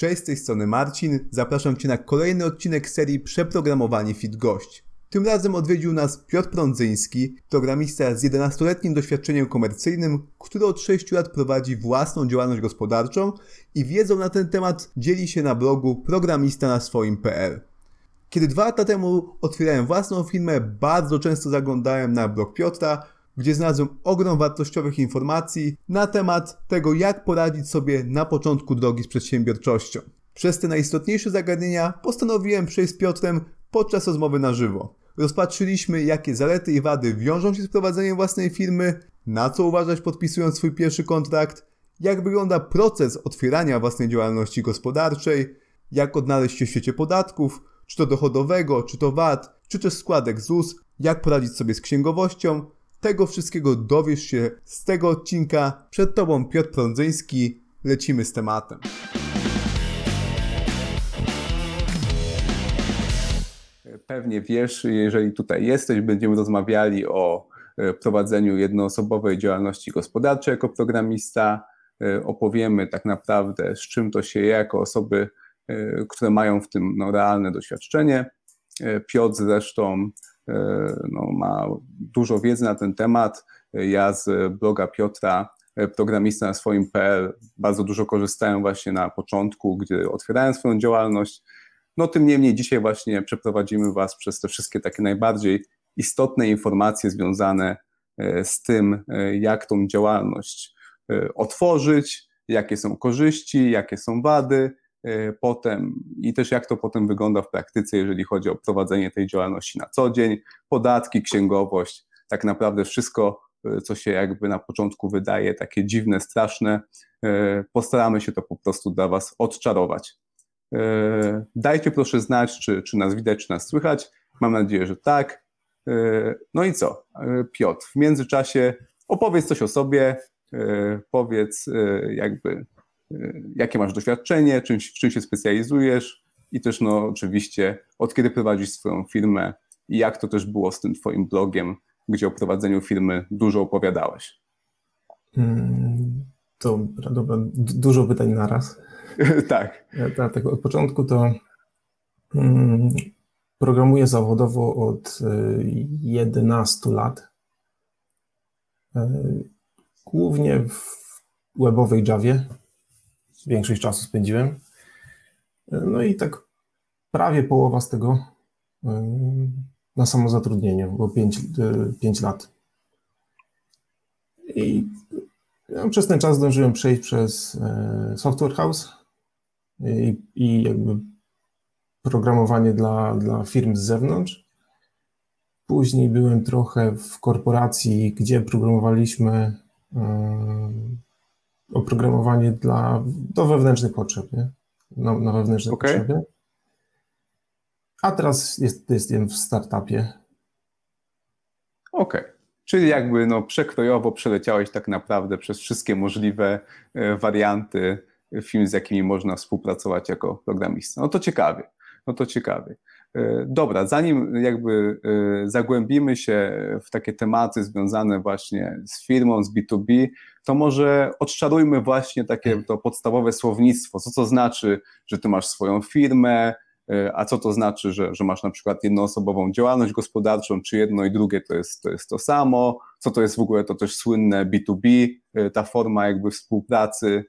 Cześć, z tej strony Marcin. Zapraszam Cię na kolejny odcinek serii Przeprogramowani Fit Gość. Tym razem odwiedził nas Piotr Prądzyński, programista z 11-letnim doświadczeniem komercyjnym, który od 6 lat prowadzi własną działalność gospodarczą i wiedzą na ten temat dzieli się na blogu programista na swoim.pl. Kiedy dwa lata temu otwierałem własną firmę, bardzo często zaglądałem na blog Piotra, gdzie znalazłem ogrom wartościowych informacji na temat tego, jak poradzić sobie na początku drogi z przedsiębiorczością. Przez te najistotniejsze zagadnienia postanowiłem przejść z Piotrem podczas rozmowy na żywo. Rozpatrzyliśmy, jakie zalety i wady wiążą się z prowadzeniem własnej firmy, na co uważać podpisując swój pierwszy kontrakt, jak wygląda proces otwierania własnej działalności gospodarczej, jak odnaleźć się w świecie podatków, czy to dochodowego, czy to VAT, czy też składek ZUS, jak poradzić sobie z księgowością. Tego wszystkiego dowiesz się z tego odcinka. Przed Tobą Piotr Prądzyński. Lecimy z tematem. Pewnie wiesz, jeżeli tutaj jesteś, będziemy rozmawiali o e, prowadzeniu jednoosobowej działalności gospodarczej jako programista. E, opowiemy tak naprawdę, z czym to się je jako osoby, e, które mają w tym no, realne doświadczenie. Piotr zresztą no, ma dużo wiedzy na ten temat. Ja z bloga Piotra, programista na swoim.pl, bardzo dużo korzystałem właśnie na początku, gdy otwierałem swoją działalność. No tym niemniej dzisiaj właśnie przeprowadzimy Was przez te wszystkie takie najbardziej istotne informacje związane e, z tym, e, jak tą działalność e, otworzyć, jakie są korzyści, jakie są wady potem i też jak to potem wygląda w praktyce, jeżeli chodzi o prowadzenie tej działalności na co dzień, podatki, księgowość, tak naprawdę wszystko, co się jakby na początku wydaje takie dziwne, straszne, postaramy się to po prostu dla Was odczarować. Dajcie proszę znać, czy, czy nas widać, czy nas słychać. Mam nadzieję, że tak. No i co? Piotr, w międzyczasie opowiedz coś o sobie, powiedz jakby jakie masz doświadczenie, czym, w czym się specjalizujesz i też no oczywiście od kiedy prowadzisz swoją firmę i jak to też było z tym twoim blogiem, gdzie o prowadzeniu firmy dużo opowiadałeś. Mm, dobra, dobra, dużo pytań naraz. tak. tak. Od początku to mm, programuję zawodowo od 11 y, lat. Y, głównie w webowej Javie. Większość czasu spędziłem. Y, no i tak prawie połowa z tego na samozatrudnieniu, bo 5, 5 lat. I przez ten czas zdążyłem przejść przez Software House, i, i jakby programowanie dla, dla firm z zewnątrz. Później byłem trochę w korporacji, gdzie programowaliśmy oprogramowanie dla, do wewnętrznych potrzeb, nie? Na, na wewnętrzne okay. potrzeby. A teraz jest, jestem w startupie. Okej. Okay. Czyli jakby no, przekrojowo przeleciałeś tak naprawdę przez wszystkie możliwe e, warianty firm, z jakimi można współpracować jako programista. No to ciekawie, no to ciekawie. E, dobra, zanim jakby e, zagłębimy się w takie tematy związane właśnie z firmą, z B2B, to może odczarujmy właśnie takie to podstawowe słownictwo. Co to znaczy, że ty masz swoją firmę, e, a co to znaczy, że, że masz na przykład jednoosobową działalność gospodarczą, czy jedno i drugie to jest, to jest to samo, co to jest w ogóle to też słynne B2B, ta forma jakby współpracy,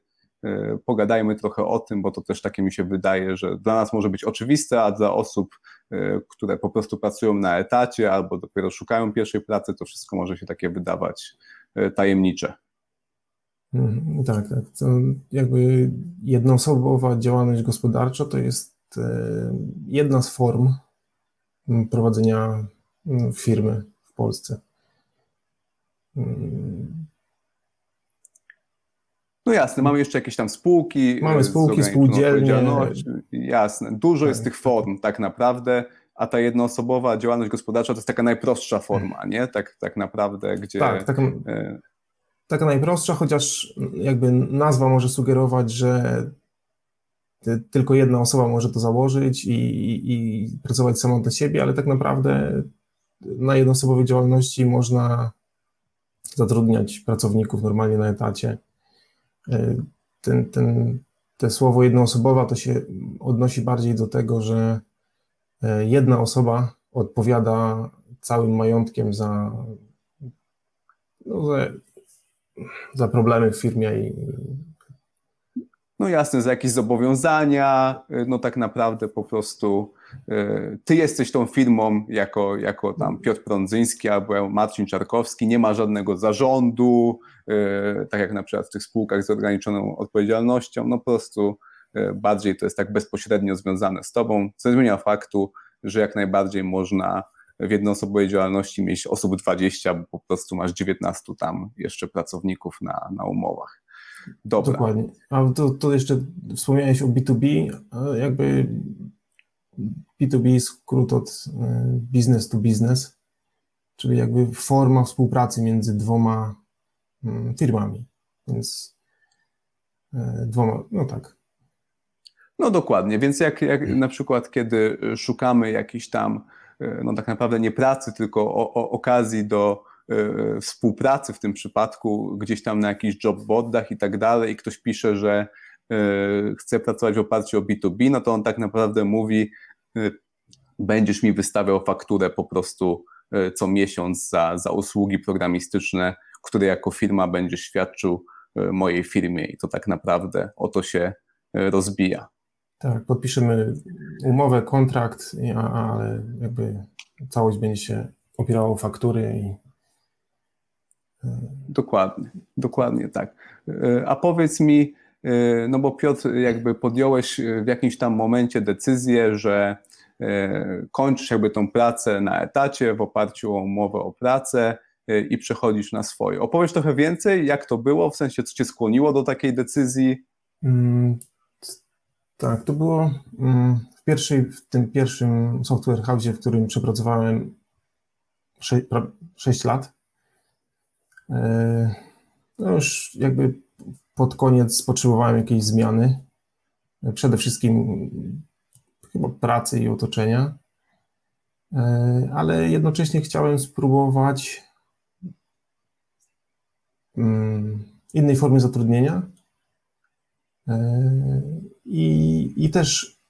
pogadajmy trochę o tym, bo to też takie mi się wydaje, że dla nas może być oczywiste, a dla osób, e, które po prostu pracują na etacie albo dopiero szukają pierwszej pracy, to wszystko może się takie wydawać e, tajemnicze. Mhm, tak, tak. To jakby jednoosobowa działalność gospodarcza to jest jedna z form prowadzenia firmy w Polsce. No jasne, mamy jeszcze jakieś tam spółki. Mamy e, spółki, spółdzielnie. Jasne, dużo tak. jest tych form tak naprawdę, a ta jednoosobowa działalność gospodarcza to jest taka najprostsza forma, nie? Tak, tak naprawdę, gdzie... Tak, taka, e... taka najprostsza, chociaż jakby nazwa może sugerować, że tylko jedna osoba może to założyć i, i, i pracować samą dla siebie, ale tak naprawdę na jednoosobowej działalności można zatrudniać pracowników normalnie na etacie. E, ten, ten, te słowo jednoosobowa to się odnosi bardziej do tego, że e, jedna osoba odpowiada całym majątkiem za, no, za, za problemy w firmie i no jasne, za jakieś zobowiązania, no tak naprawdę po prostu ty jesteś tą firmą jako, jako tam Piotr Prądzyński albo Marcin Czarkowski, nie ma żadnego zarządu, y, tak jak na przykład w tych spółkach z ograniczoną odpowiedzialnością, no po prostu y, bardziej to jest tak bezpośrednio związane z tobą, co zmienia faktu, że jak najbardziej można w jednoosobowej działalności mieć osób 20, bo po prostu masz 19 tam jeszcze pracowników na, na umowach. Dobra. Dokładnie. A to, to jeszcze wspomniałeś o B2B, jakby B2B skrót od e, business to business, czyli jakby forma współpracy między dwoma mm, firmami, więc e, dwoma, no tak. No dokładnie, więc jak, jak na przykład kiedy szukamy jakiejś tam, e, no tak naprawdę nie pracy, tylko o, o okazji do współpracy w tym przypadku gdzieś tam na jakichś jobbordach i tak dalej i ktoś pisze, że chce pracować w oparciu o B2B, no to on tak naprawdę mówi e, będziesz mi wystawiał fakturę po prostu co miesiąc za, za usługi programistyczne, które jako firma będziesz świadczył mojej firmie i to tak naprawdę o to się rozbija. Tak, podpiszemy umowę, kontrakt, ale jakby całość będzie się opierała o faktury i Dokładnie, dokładnie tak. E, a powiedz mi, e, no bo Piotr, jakby podjąłeś w jakimś tam momencie decyzję, że e, kończysz jakby tą pracę na etacie w oparciu o umowę o pracę i przechodzisz na swoje. Opowiesz trochę więcej, jak to było, w sensie co cię skłoniło do takiej decyzji? Mm, tak, to było mm, w, pierwszej, w tym pierwszym software house, w którym przepracowałem 6, 6 lat. No już jakby pod koniec potrzebowałem jakiejś zmiany. Przede wszystkim chyba pracy i otoczenia, e, ale jednocześnie chciałem spróbować mm, innej formy zatrudnienia e, i, i też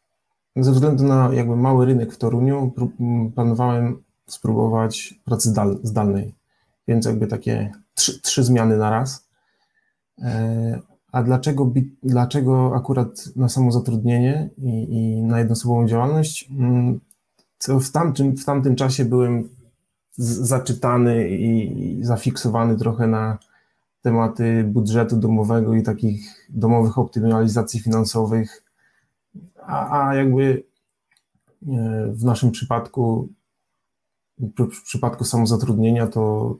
ze względu na jakby mały rynek w Toruniu planowałem spróbować pracy zdalnej, więc jakby takie trzy, trzy zmiany na raz. E, a dlaczego, dlaczego akurat na samozatrudnienie i, i na jednoosobową działalność? Mm, to w tamtym, w tamtym czasie byłem zaczytany i, zafiksowany trochę na tematy budżetu domowego i takich domowych optymalizacji finansowych, a, a jakby e, w naszym przypadku, w przypadku samozatrudnienia, to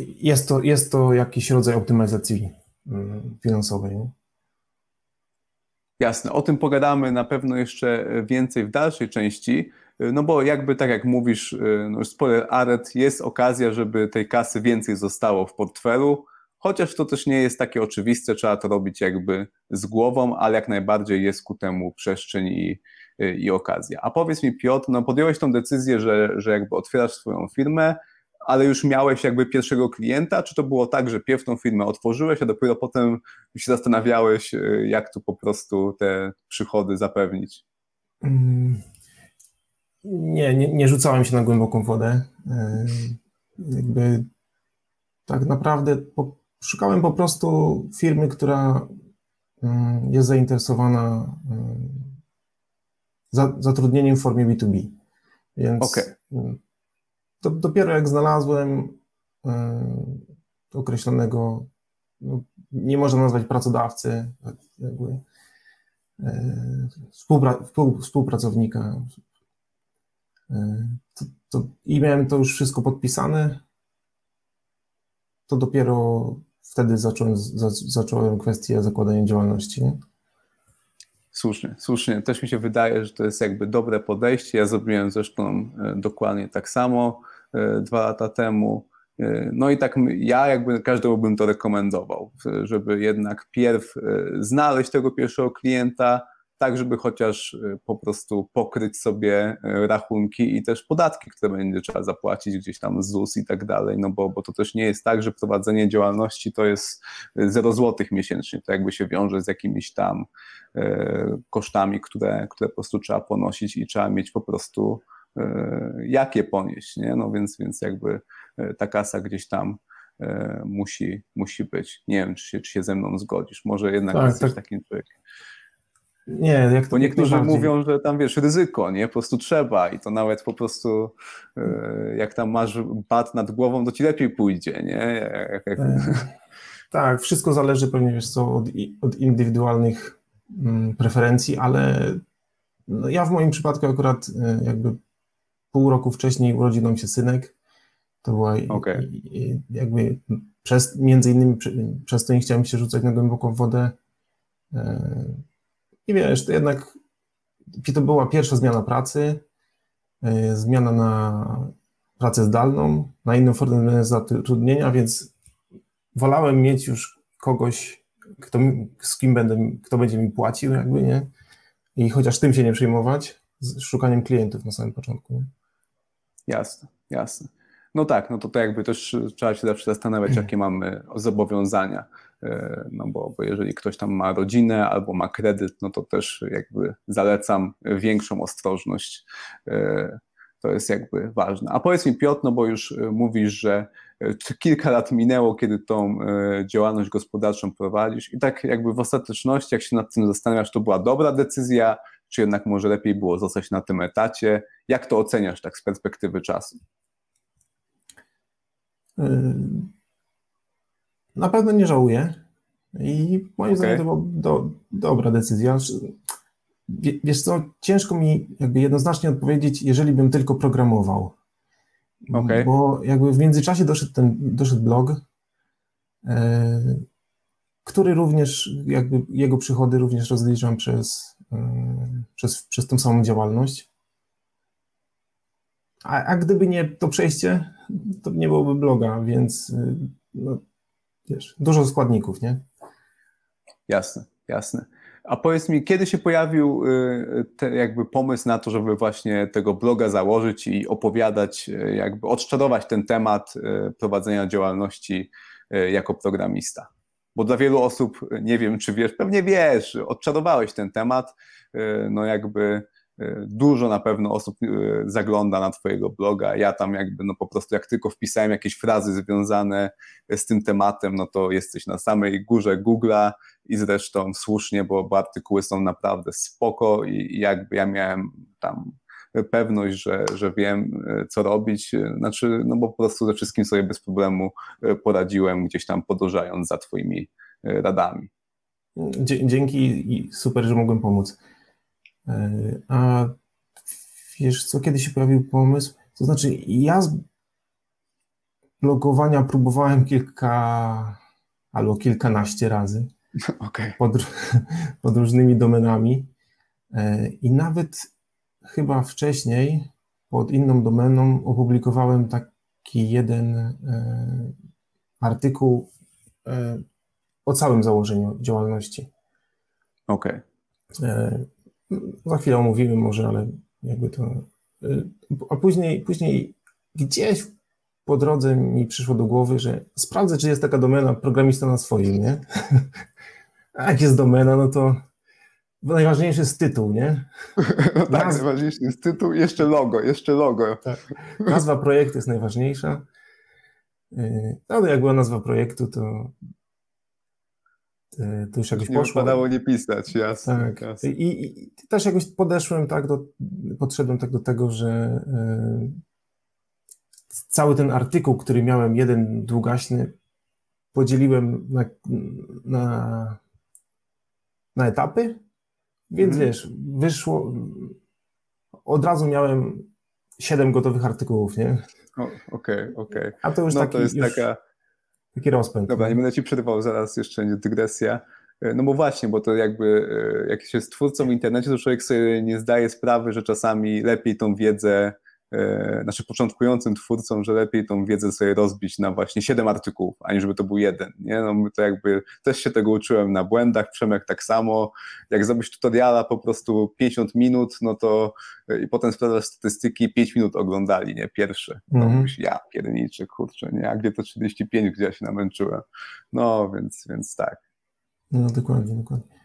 jest to, jest to jakiś rodzaj optymalizacji finansowej. Nie? Jasne, o tym pogadamy na pewno jeszcze więcej w dalszej części, no bo jakby tak jak mówisz, no spoiler aret, jest okazja, żeby tej kasy więcej zostało w portfelu, chociaż to też nie jest takie oczywiste, trzeba to robić jakby z głową, ale jak najbardziej jest ku temu przestrzeń i, Y, i okazja. A powiedz mi, Piotr, no podjąłeś tą decyzję, że, że jakby otwierasz swoją firmę, ale już miałeś jakby pierwszego klienta, czy to było tak, że pierw tą firmę otworzyłeś, a dopiero potem się zastanawiałeś, y, jak tu po prostu te przychody zapewnić? Mm, nie, nie, nie rzucałem się na głęboką wodę. Y, jakby tak naprawdę po, szukałem po prostu firmy, która jest zainteresowana zatrudnieniem w formie B2B. Więc okay. Do, dopiero jak znalazłem y, określonego, no, nie można nazwać pracodawcy, tak jakby, y, współpra, współpracownika, y, to, to, i miałem to już wszystko podpisane, to dopiero wtedy zacząłem, za, zacząłem kwestię zakładania działalności. Nie? Słusznie, słusznie. Też mi się wydaje, że to jest jakby dobre podejście. Ja zrobiłem zresztą e, dokładnie tak samo e, dwa lata temu. E, no i tak ja jakby każdemu bym to rekomendował, żeby jednak pierw znaleźć tego pierwszego klienta, tak żeby chociaż po prostu pokryć sobie rachunki i też podatki, które będzie trzeba zapłacić gdzieś tam ZUS i tak dalej, no bo, bo to też nie jest tak, że prowadzenie działalności to jest 0 złotych miesięcznie, to jakby się wiąże z jakimiś tam kosztami, które, które po prostu trzeba ponosić i trzeba mieć po prostu jakie ponieść, nie? No więc, więc jakby ta kasa gdzieś tam E, musi, musi być. Nie wiem, czy się, czy się ze mną zgodzisz. Może jednak tak, jesteś tak. takim człowiekiem. Nie, jak to Bo niektórzy mówią, że tam wiesz, ryzyko, nie? Po prostu trzeba i to nawet po prostu e, jak tam masz bat nad głową, to ci lepiej pójdzie, nie? Jak, jak... E, tak, wszystko zależy pewnie wiesz co, od, od indywidualnych mm, preferencji, ale no ja w moim przypadku akurat jakby pół roku wcześniej urodził nam się synek to była okay. jakby przez, między innymi przez to nie chciałem się rzucać na głęboką wodę. E, I wiesz, to jednak to była pierwsza zmiana pracy, e, zmiana na pracę zdalną, na inną formę zatrudnienia, więc wolałem mieć już kogoś, kto, z kim będę, kto będzie mi płacił, jakby, nie? I chociaż tym się nie przejmować, z szukaniem klientów na samym początku. Nie? Jasne, jasne. No tak, no to, to jakby też trzeba się zawsze zastanawiać, mhm. jakie mamy zobowiązania. E, no bo, bo jeżeli ktoś tam ma rodzinę albo ma kredyt, no to też jakby zalecam większą ostrożność. E, to jest jakby ważne. A powiedz mi Piotr, no bo już e, mówisz, że kilka lat minęło, kiedy tą działalność gospodarczą prowadzisz i tak jakby w ostateczności, jak się nad tym zastanawiasz, to była dobra decyzja, czy jednak może lepiej było zostać na tym etacie? Jak to oceniasz tak z perspektywy czasu? Yy, na pewno nie żałuję i moim okay. zdaniem to była do, dobra decyzja. Wiesz co, ciężko mi jakby jednoznacznie odpowiedzieć, jeżeli bym tylko programował. Okay. Bo jakby w międzyczasie doszedł ten doszedł blog, yy, który również, jakby jego przychody również rozliczam przez, yy, przez, przez samą działalność. A, a gdyby nie to przejście, to nie byłoby bloga, więc y, no, wiesz, dużo składników, nie? Jasne, jasne. A powiedz mi, kiedy się pojawił y, te, jakby pomysł na to, żeby właśnie tego bloga założyć i opowiadać, jakby ten temat prowadzenia działalności jako programista? Bo dla wielu osób, nie wiem czy wiesz, pewnie wiesz, odczarowałeś ten temat, no jakby Dużo na pewno osób e, zagląda na Twojego bloga. Ja tam jakby, no po prostu jak tylko wpisałem jakieś frazy związane z tym tematem, no to jesteś na samej górze Google'a i zresztą słusznie, bo, bo artykuły są naprawdę spoko i jakby ja miałem tam pewność, że, że wiem, e, co robić. Znaczy, no bo po prostu ze wszystkim sobie bez problemu e, poradziłem, gdzieś tam podążając za Twoimi radami. Dzięki i super, że mogłem pomóc. E, a wiesz co, kiedy się pojawił pomysł? To znaczy, ja z blogowania próbowałem kilka albo kilkanaście razy okay. pod, pod różnymi domenami e, i nawet chyba wcześniej pod inną domeną opublikowałem taki jeden e, artykuł o całym założeniu działalności. Okej. Okay. Za chwilę omówimy może, ale jakby to. A później, później gdzieś po drodze mi przyszło do głowy, że sprawdzę, czy jest taka domena programista na swoim, nie? A jak jest domena, no to najważniejszy jest tytuł, nie? No tak, Nazwa... najważniejszy jest tytuł jeszcze logo, jeszcze logo. Tak. Nazwa projektu jest najważniejsza. Y, no, ale jak była nazwa projektu, to E, to już jakoś nie poszło. Nie nie pisać, jasne. Tak. Jasne. I, I, też jakoś podeszłem tak do, podszedłem tak do tego, że y, cały ten artykuł, który miałem, jeden długaśny, podzieliłem na, na, na etapy, więc mm. wiesz, wyszło, od razu miałem siedem gotowych artykułów, nie? Okej, okej. Okay, okay. A to już no, taki, to jest już, taka taki rozpęd. Dobra, nie będę ci przerywał, zaraz jeszcze dygresja. E, no bo właśnie, bo to jakby e, jak się jest twórcą w internecie, to człowiek sobie nie zdaje sprawy, że czasami lepiej tą wiedzę znaczy początkującym twórcom, że lepiej tą wiedzę sobie rozbić na właśnie siedem artykułów, aniżeli to był jeden. Nie? No, to jakby też się tego uczyłem na błędach, Przemek tak samo. Jak zrobisz tutoriala po prostu 50 minut, no to e, i potem sprawdzasz statystyki, 5 minut oglądali, nie? Pierwsze. No mm -hmm. ja pierniczy, kurczę, nie? A gdzie to 35, gdzie ja się namęczyłem. No, więc, więc tak. No, dokładnie, dokładnie.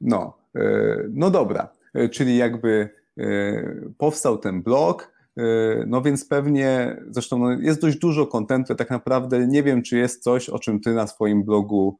No, e, no dobra, czyli jakby powstał ten blog, no więc pewnie, zresztą no jest dość dużo kontentu, tak naprawdę nie wiem, czy jest coś, o czym ty na swoim blogu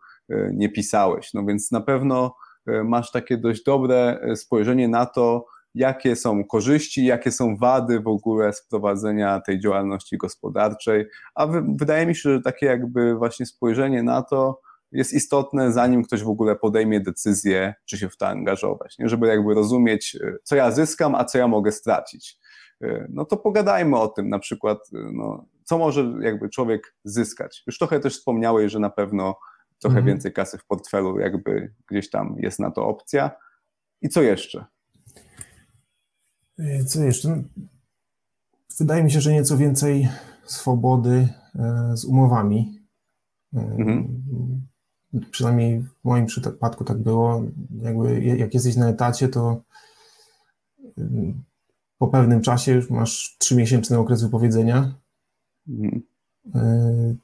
nie pisałeś, no więc na pewno masz takie dość dobre spojrzenie na to, jakie są korzyści, jakie są wady w ogóle z prowadzenia tej działalności gospodarczej, a wydaje mi się, że takie jakby właśnie spojrzenie na to, jest istotne, zanim ktoś w ogóle podejmie decyzję, czy się w to angażować, nie? żeby jakby rozumieć, e, co ja zyskam, a co ja mogę stracić. E, no to pogadajmy o tym, na przykład, e, no, co może jakby człowiek zyskać. Już trochę też wspomniałeś, że na pewno trochę mhm. więcej kasy w portfelu, jakby gdzieś tam jest na to opcja. I co jeszcze? Co jeszcze? No, wydaje mi się, że nieco więcej swobody z umowami. Mhm przynajmniej w moim przypadku tak było, jakby jak jesteś na etacie, to po pewnym czasie już masz trzymiesięczny okres wypowiedzenia. Mhm. E,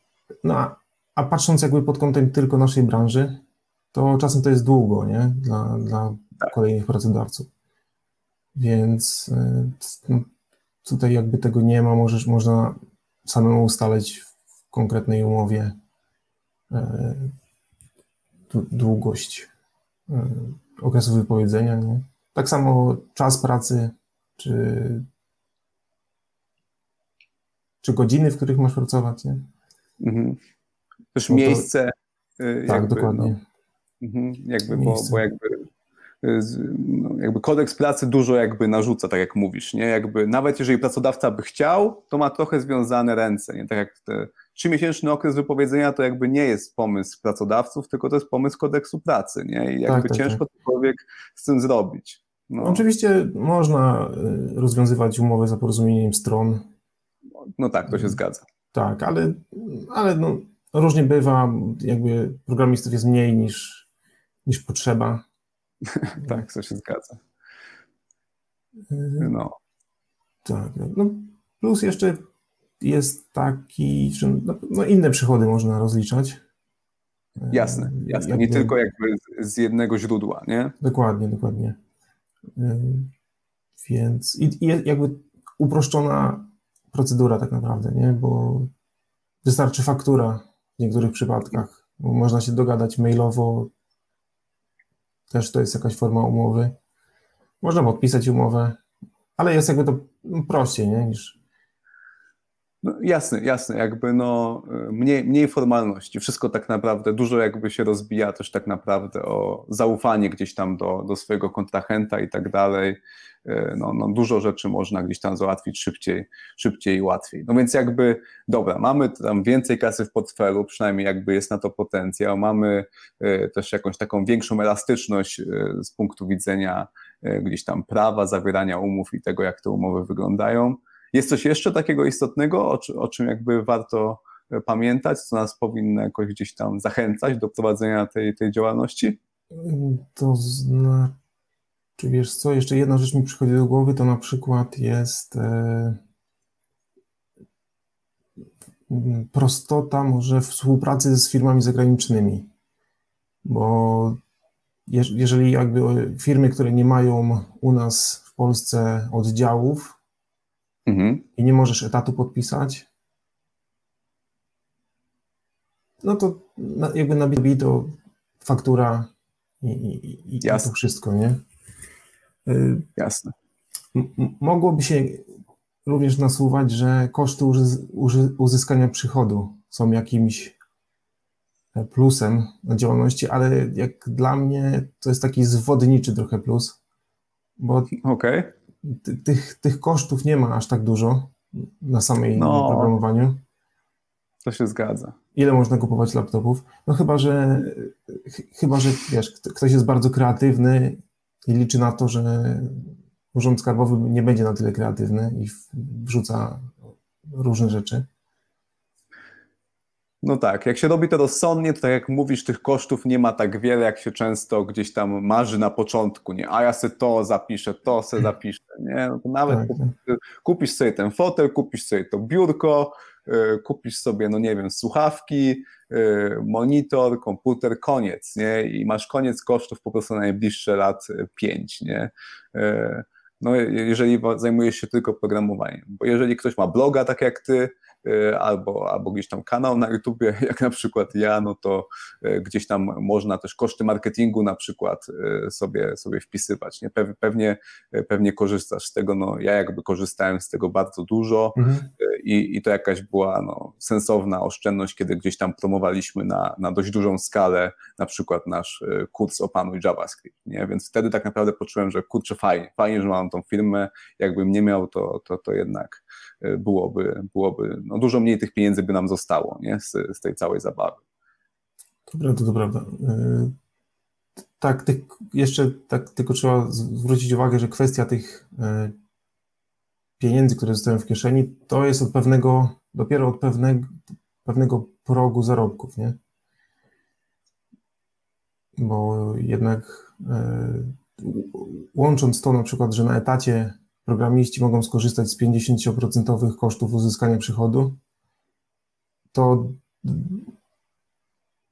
no, a, a patrząc jakby pod kątem tylko naszej branży, to czasem to jest długo, nie? Dla, dla tak. kolejnych pracodawców. Więc e, no, tutaj jakby tego nie ma, możesz, można samemu ustalać w konkretnej umowie e, długość e, okresu wypowiedzenia. Nie? Tak samo czas pracy, czy, czy godziny, w których masz pracować. Nie? Mhm. Też no miejsce. To, e, tak, jakby, dokładnie. No, mhm, jakby, bo, bo jakby e, no, jakby kodeks pracy dużo jakby narzuca, tak jak mówisz, nie? Jakby nawet jeżeli pracodawca by chciał, to ma trochę związane ręce, nie? Tak jak te trzymiesięczny okres wypowiedzenia to jakby nie jest pomysł pracodawców, tylko to jest pomysł kodeksu pracy, nie? I jakby tak, tak, ciężko tak. cokolwiek z tym zrobić. No. Oczywiście można y, rozwiązywać umowę za porozumieniem stron. No tak, to się zgadza. Tak, ale, ale no, różnie bywa, jakby programistów jest mniej niż, niż potrzeba. tak, to się zgadza. Y, no. Tak, no plus jeszcze jest taki, że no, no, inne przychody można rozliczać. Jasne, jasne. Jakby, nie tylko jakby z jednego źródła, nie? Dokładnie, dokładnie. Więc i, i jakby uproszczona procedura tak naprawdę, nie? Bo wystarczy faktura w niektórych przypadkach. Można się dogadać mailowo, też to jest jakaś forma umowy. Można podpisać umowę, ale jest jakby to prościej, nie? Niż, no, jasne, jasne, jakby no mniej, mniej formalności, wszystko tak naprawdę, dużo jakby się rozbija też tak naprawdę o zaufanie gdzieś tam do, do swojego kontrahenta i tak dalej, e, no, no dużo rzeczy można gdzieś tam załatwić szybciej, szybciej i łatwiej. No więc jakby, dobra, mamy tam więcej kasy w portfelu, przynajmniej jakby jest na to potencjał, mamy e, też jakąś taką większą elastyczność z punktu widzenia gdzieś tam prawa, zawierania umów i tego, jak te umowy wyglądają, jest coś jeszcze takiego istotnego, o, o czym jakby warto e, pamiętać, co nas powinno jakoś gdzieś tam zachęcać do prowadzenia tej, tej działalności? To znaczy, wiesz co, jeszcze jedna rzecz mi przychodzi do głowy, to na przykład jest e, prostota może współpracy z firmami zagranicznymi, bo jeżeli jakby firmy, które nie mają u nas w Polsce oddziałów, mhm. i nie możesz etatu podpisać, no to jakby na B2B to faktura i, i, i to wszystko, nie? Y, Jasne. Mogłoby się również nasuwać, że koszty uzyskania przychodu są jakimś e, plusem na działalności, ale jak dla mnie to jest taki zwodniczy trochę plus, bo okay tych, tych kosztów nie ma aż tak dużo na samej no, programowaniu. To się zgadza. Ile można kupować laptopów? No chyba, że chyba, że wiesz, ktoś jest bardzo kreatywny i liczy na to, że Urząd Skarbowy nie będzie na tyle kreatywny i wrzuca różne rzeczy. No tak, jak się robi to rozsądnie, to tak jak mówisz, tych kosztów nie ma tak wiele, jak się często gdzieś tam marzy na początku, nie? A ja sobie to zapiszę, to sobie zapiszę, nie? No to nawet tak, tak. kupisz sobie ten fotel, kupisz sobie to biurko, yy, kupisz sobie, no nie wiem, słuchawki, yy, monitor, komputer, koniec, nie? I masz koniec kosztów po prostu na najbliższe lat y, pięć, nie? No jeżeli zajmujesz się tylko programowaniem, bo jeżeli ktoś ma bloga tak jak ty, Y, albo, albo gdzieś tam kanał na YouTubie, jak na przykład ja, no to y, gdzieś tam można też koszty marketingu na przykład y, sobie, sobie wpisywać. Nie? Pewnie, pewnie korzystasz z tego, no ja jakby korzystałem z tego bardzo dużo mhm. i, i to jakaś była no, sensowna oszczędność, kiedy gdzieś tam promowaliśmy na, na dość dużą skalę na przykład nasz kurs Opanuj JavaScript, nie? więc wtedy tak naprawdę poczułem, że kurczę fajnie, fajnie, że mam tą firmę, jakbym nie miał, to, to, to jednak byłoby, byłoby no dużo mniej tych pieniędzy by nam zostało nie? Z, z tej całej zabawy. To prawda, to prawda. Y, tak, jeszcze tak tylko trzeba zwrócić uwagę, że kwestia tych y, pieniędzy, które zostają w kieszeni, to jest od pewnego, dopiero od pewnego, pewnego progu zarobków, nie? Bo jednak łącząc to na przykład, że na etacie programiści mogą skorzystać z 50% kosztów uzyskania przychodu, to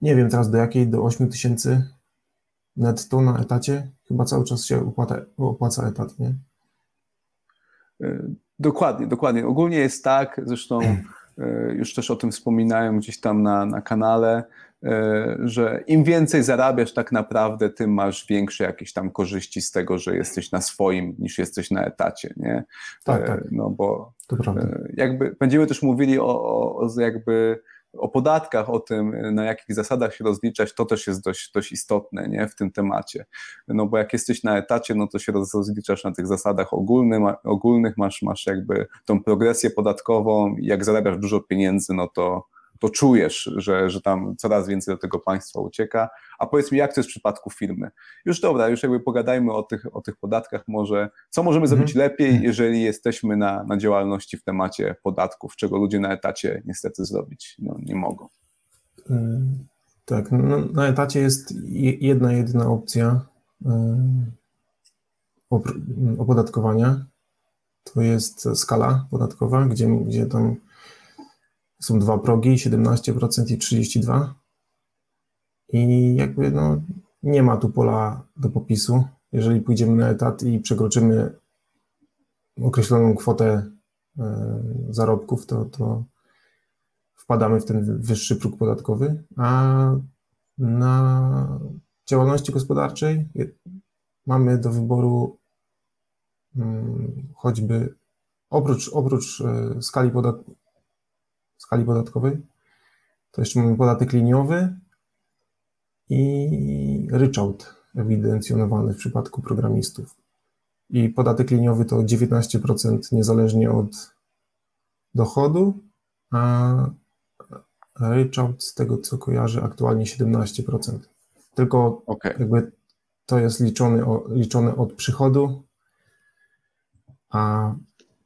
nie wiem teraz do jakiej, do 8 tysięcy netto na etacie, chyba cały czas się opłaca, opłaca etat, nie? E, dokładnie, dokładnie. Ogólnie jest tak, zresztą e, już też o tym wspominałem gdzieś tam na, na kanale, że im więcej zarabiasz tak naprawdę, tym masz większe jakieś tam korzyści z tego, że jesteś na swoim niż jesteś na etacie, nie? Tak, tak. No bo e, jakby będziemy też mówili o, o jakby o podatkach, o tym, na jakich zasadach się rozliczać, to też jest dość, dość istotne nie? w tym temacie. No bo jak jesteś na etacie, no to się rozliczasz na tych zasadach ogólnym, ogólnych, masz, masz jakby tą progresję podatkową, jak zarabiasz dużo pieniędzy, no to to czujesz, że, że tam coraz więcej do tego państwa ucieka. A powiedz mi, jak to jest w przypadku firmy? Już dobra, już jakby pogadajmy o tych, o tych podatkach może. Co możemy mhm. zrobić lepiej, jeżeli jesteśmy na, na działalności w temacie podatków, czego ludzie na etacie niestety zrobić no, nie mogą? Mm, tak, no, na etacie jest jedna, jedyna opcja opodatkowania. To jest skala podatkowa, gdzie, gdzie tam są dwa progi, 17% i 32%. I jakby no, nie ma tu pola do popisu. Jeżeli pójdziemy na etat i przekroczymy określoną kwotę e, zarobków, to, to wpadamy w ten wyższy próg podatkowy, a na działalności gospodarczej mamy do wyboru mm, choćby oprócz, oprócz e, skali podatkowej, skali podatkowej. To jeszcze mamy podatek liniowy i ryczałt ewidencjonowany w przypadku programistów. I podatek liniowy to 19% niezależnie od dochodu, a ryczałt z tego co kojarzę aktualnie 17%. Tylko okay. jakby to jest liczone, liczone od przychodu, a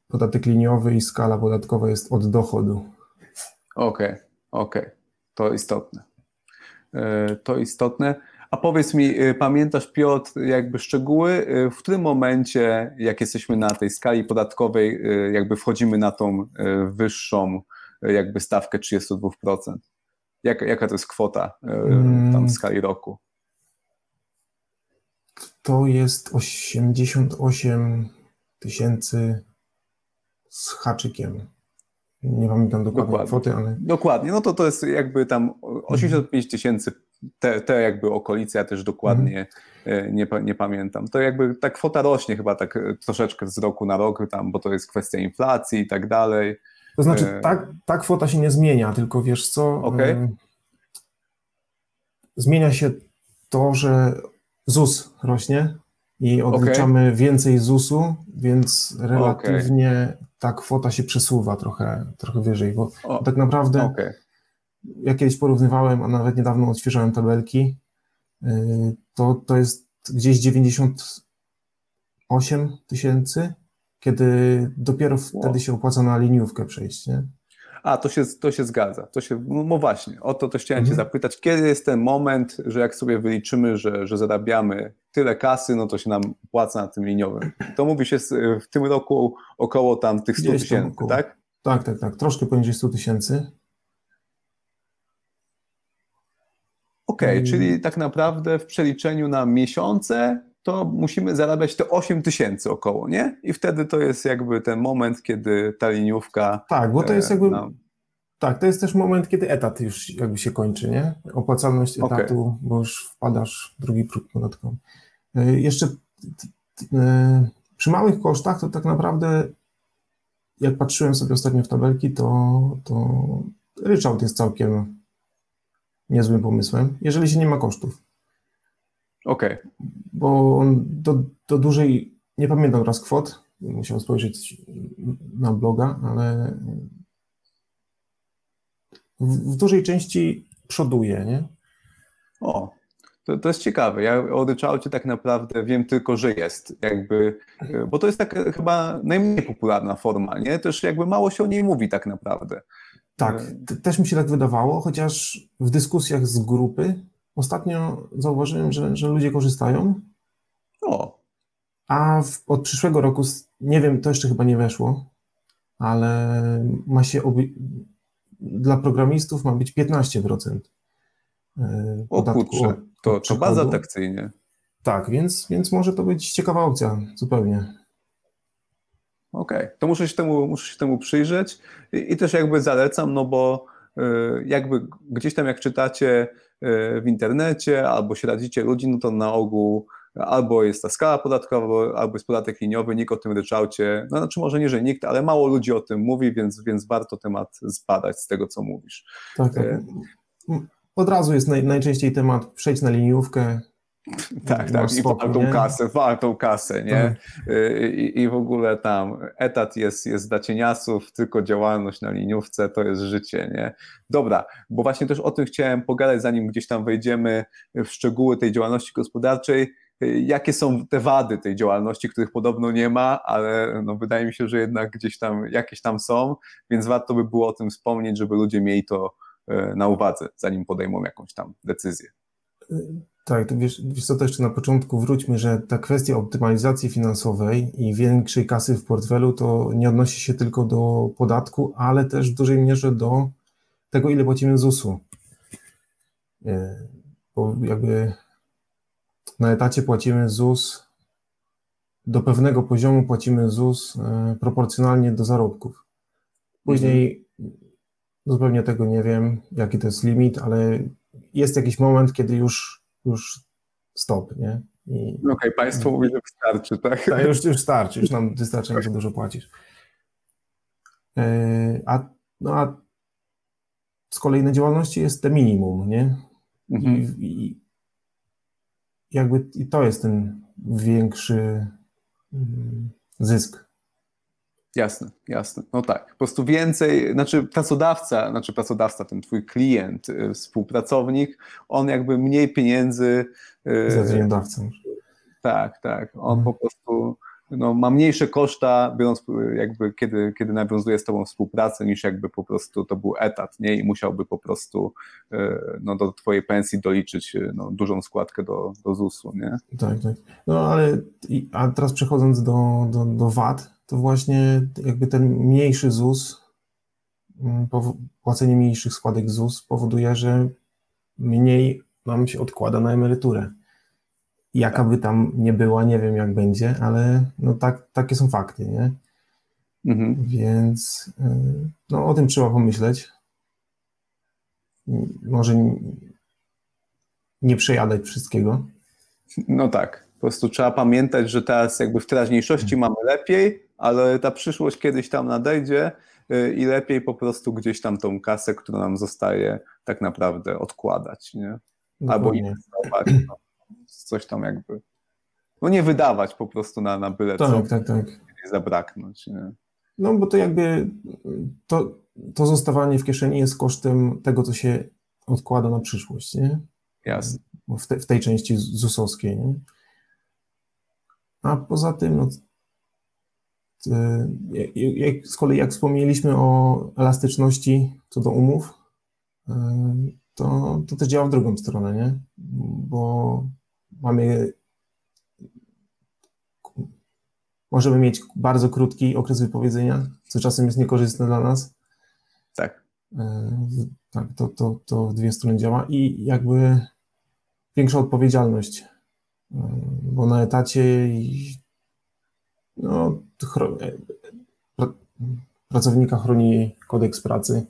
podatek liniowy i skala podatkowa jest od dochodu. Okej, okay, okej, okay. to istotne. E, to istotne. A powiedz mi, e, pamiętasz Piotr jakby szczegóły, e, w którym momencie, jak jesteśmy na tej skali podatkowej, jakby wchodzimy na tą wyższą jakby stawkę 32%? Jak, jaka to jest kwota tam w skali roku? To jest 88 tysięcy z haczykiem. Nie pamiętam dokładnie, dokładnie. kwoty, ale... Dokładnie, no to to jest jakby tam 85 tysięcy, te, te jakby okolice, ja też dokładnie mhm. nie, nie pamiętam. To jakby ta kwota rośnie chyba tak e, troszeczkę z roku na rok, tam, bo to jest kwestia inflacji i tak dalej. To znaczy, e, ta, ta kwota się nie zmienia, tylko wiesz co, okay. zmienia się to, że ZUS rośnie i odliczamy okay. więcej ZUS-u, więc relatywnie okay ta kwota się przesuwa trochę, trochę wyżej, bo o, tak naprawdę okay. ja kiedyś porównywałem, a nawet niedawno odświeżałem tabelki, y, to, to jest gdzieś 90 8 tysięcy, kiedy dopiero wtedy się opłaca na liniówkę przejść, nie? A, to się, to się zgadza. To się, no, no właśnie, o to, to chciałem mhm. Cię zapytać. Kiedy jest ten moment, że jak sobie wyliczymy, że, że zarabiamy tyle kasy, no to się nam płaca na tym liniowym. To mówi się w tym roku około tam tych 100 tysięcy, tak? Tak, tak, tak. Troszkę poniżej 100 tysięcy. Okej, okay, czyli tak naprawdę w przeliczeniu na miesiące to musimy zarabiać te 8 tysięcy około, nie? I wtedy to jest jakby ten moment, kiedy ta liniówka. Tak, bo to jest e, jakby. No... Tak, to jest też moment, kiedy etat już jakby się kończy, nie? Opłacalność etatu, okay. bo już wpadasz w drugi próg podatkowy. E, jeszcze e, przy małych kosztach to tak naprawdę, jak patrzyłem sobie ostatnio w tabelki, to, to ryczałt jest całkiem niezłym pomysłem, jeżeli się nie ma kosztów. Okej. Okay. Bo do, do dużej, nie pamiętam teraz kwot, musiałem spojrzeć na bloga, ale w, w dużej części przoduje, nie? O, to, to jest ciekawe. Ja o ryczałcie tak naprawdę wiem tylko, że jest. Jakby, bo to jest taka chyba najmniej popularna forma, nie? Też jakby mało się o niej mówi tak naprawdę. Tak, też mi się tak wydawało, chociaż w dyskusjach z grupy ostatnio zauważyłem, że, że ludzie korzystają. O. A w, od przyszłego roku, nie wiem, to jeszcze chyba nie weszło, ale ma się obi- dla programistów ma być 15% e, podatku. O kurczę, to, to bardzo atrakcyjnie. Tak, więc, więc może to być ciekawa opcja zupełnie. Okej, okay. to muszę się, temu, muszę się temu przyjrzeć I, i też jakby zalecam, no bo y, jakby gdzieś tam jak czytacie w internecie albo śledzicie ludzi, no to na ogół albo jest ta skala podatkowa, albo jest podatek liniowy, nikt o tym ryczałcie, no znaczy może nie, że nikt, ale mało ludzi o tym mówi, więc, więc warto temat zbadać z tego, co mówisz. Tak, tak. Y, Od razu jest naj, najczęściej temat przejść na liniówkę, tak, tak, i wartą nie? kasę, wartą kasę, nie? Tak. Y, I, I, w ogóle tam etat jest, jest dla cieniasów, tylko działalność na liniówce to jest życie, nie? Dobra, bo właśnie też o tym chciałem pogadać, zanim gdzieś tam wejdziemy w szczegóły tej działalności gospodarczej, y, jakie są te wady tej działalności, których podobno nie ma, ale no wydaje mi się, że jednak gdzieś tam jakieś tam są, więc warto by było o tym wspomnieć, żeby ludzie mieli to y, na uwadze, zanim podejmą jakąś tam decyzję. Tak, to wiesz, wiesz co, to jeszcze na początku wróćmy, że ta kwestia optymalizacji finansowej i większej kasy w portfelu to nie odnosi się tylko do podatku, ale też w dużej mierze do tego, ile płacimy ZUS-u. E, bo jakby na etacie płacimy ZUS, do pewnego poziomu płacimy ZUS e, proporcjonalnie do zarobków. Później mhm. zupełnie tego nie wiem, jaki to jest limit, ale jest jakiś moment, kiedy już już stop, nie? I, Okej, okay, państwo mówi, że wystarczy, tak? Tak, już, już starczy, już nam wystarczająco dużo płacisz. E, a, no a z kolei na działalności jest te minimum, nie? Mhm. I, I, jakby i to jest ten większy mm, zysk Jasne, jasne. No tak. Po prostu więcej, znaczy pracodawca, znaczy pracodawca, ten twój klient, y, współpracownik, on jakby mniej pieniędzy. Y, Zleceniodawcą. Tak, tak. On mhm. po prostu no, ma mniejsze koszta, biorąc jakby kiedy, kiedy nawiązuje z tobą współpracę, niż jakby po prostu to był etat, nie? I musiałby po prostu y, no, do twojej pensji doliczyć no, dużą składkę do, do ZUS-u, nie? Tak, tak. No ale a teraz przechodząc do, do, do VAT, to właśnie jakby ten mniejszy ZUS, mm, płacenie mniejszych składek ZUS powoduje, że mniej nam się odkłada na emeryturę. Jaka by tam nie była, nie wiem jak będzie, ale no tak, takie są fakty, nie? Mhm. Więc y, no, o tym trzeba pomyśleć. Może nie przejadać wszystkiego. No tak, po prostu trzeba pamiętać, że teraz jakby w teraźniejszości mamy lepiej, ale ta przyszłość kiedyś tam nadejdzie y, i lepiej po prostu gdzieś tam tą kasę, która nam zostaje, tak naprawdę odkładać, nie? Albo inwestować, no, coś tam jakby. No nie wydawać po prostu na, na byle tak, co, tak, tak. zabraknąć. Nie? No bo to jakby to, to zostawanie w kieszeni jest kosztem tego, co się odkłada na przyszłość, nie? Jasne. W, te, w tej części ZUS-owskiej, nie? A poza tym, no, jak, z kolei jak wspomnieliśmy o elastyczności co do umów, to, to też działa w drugą stronę, nie? Bo mamy możemy mieć bardzo krótki okres wypowiedzenia, co czasem jest niekorzystne dla nas. Tak. Tak, to, to, to w dwie strony działa i jakby większa odpowiedzialność, bo na etacie no, pracownika chroni kodeks pracy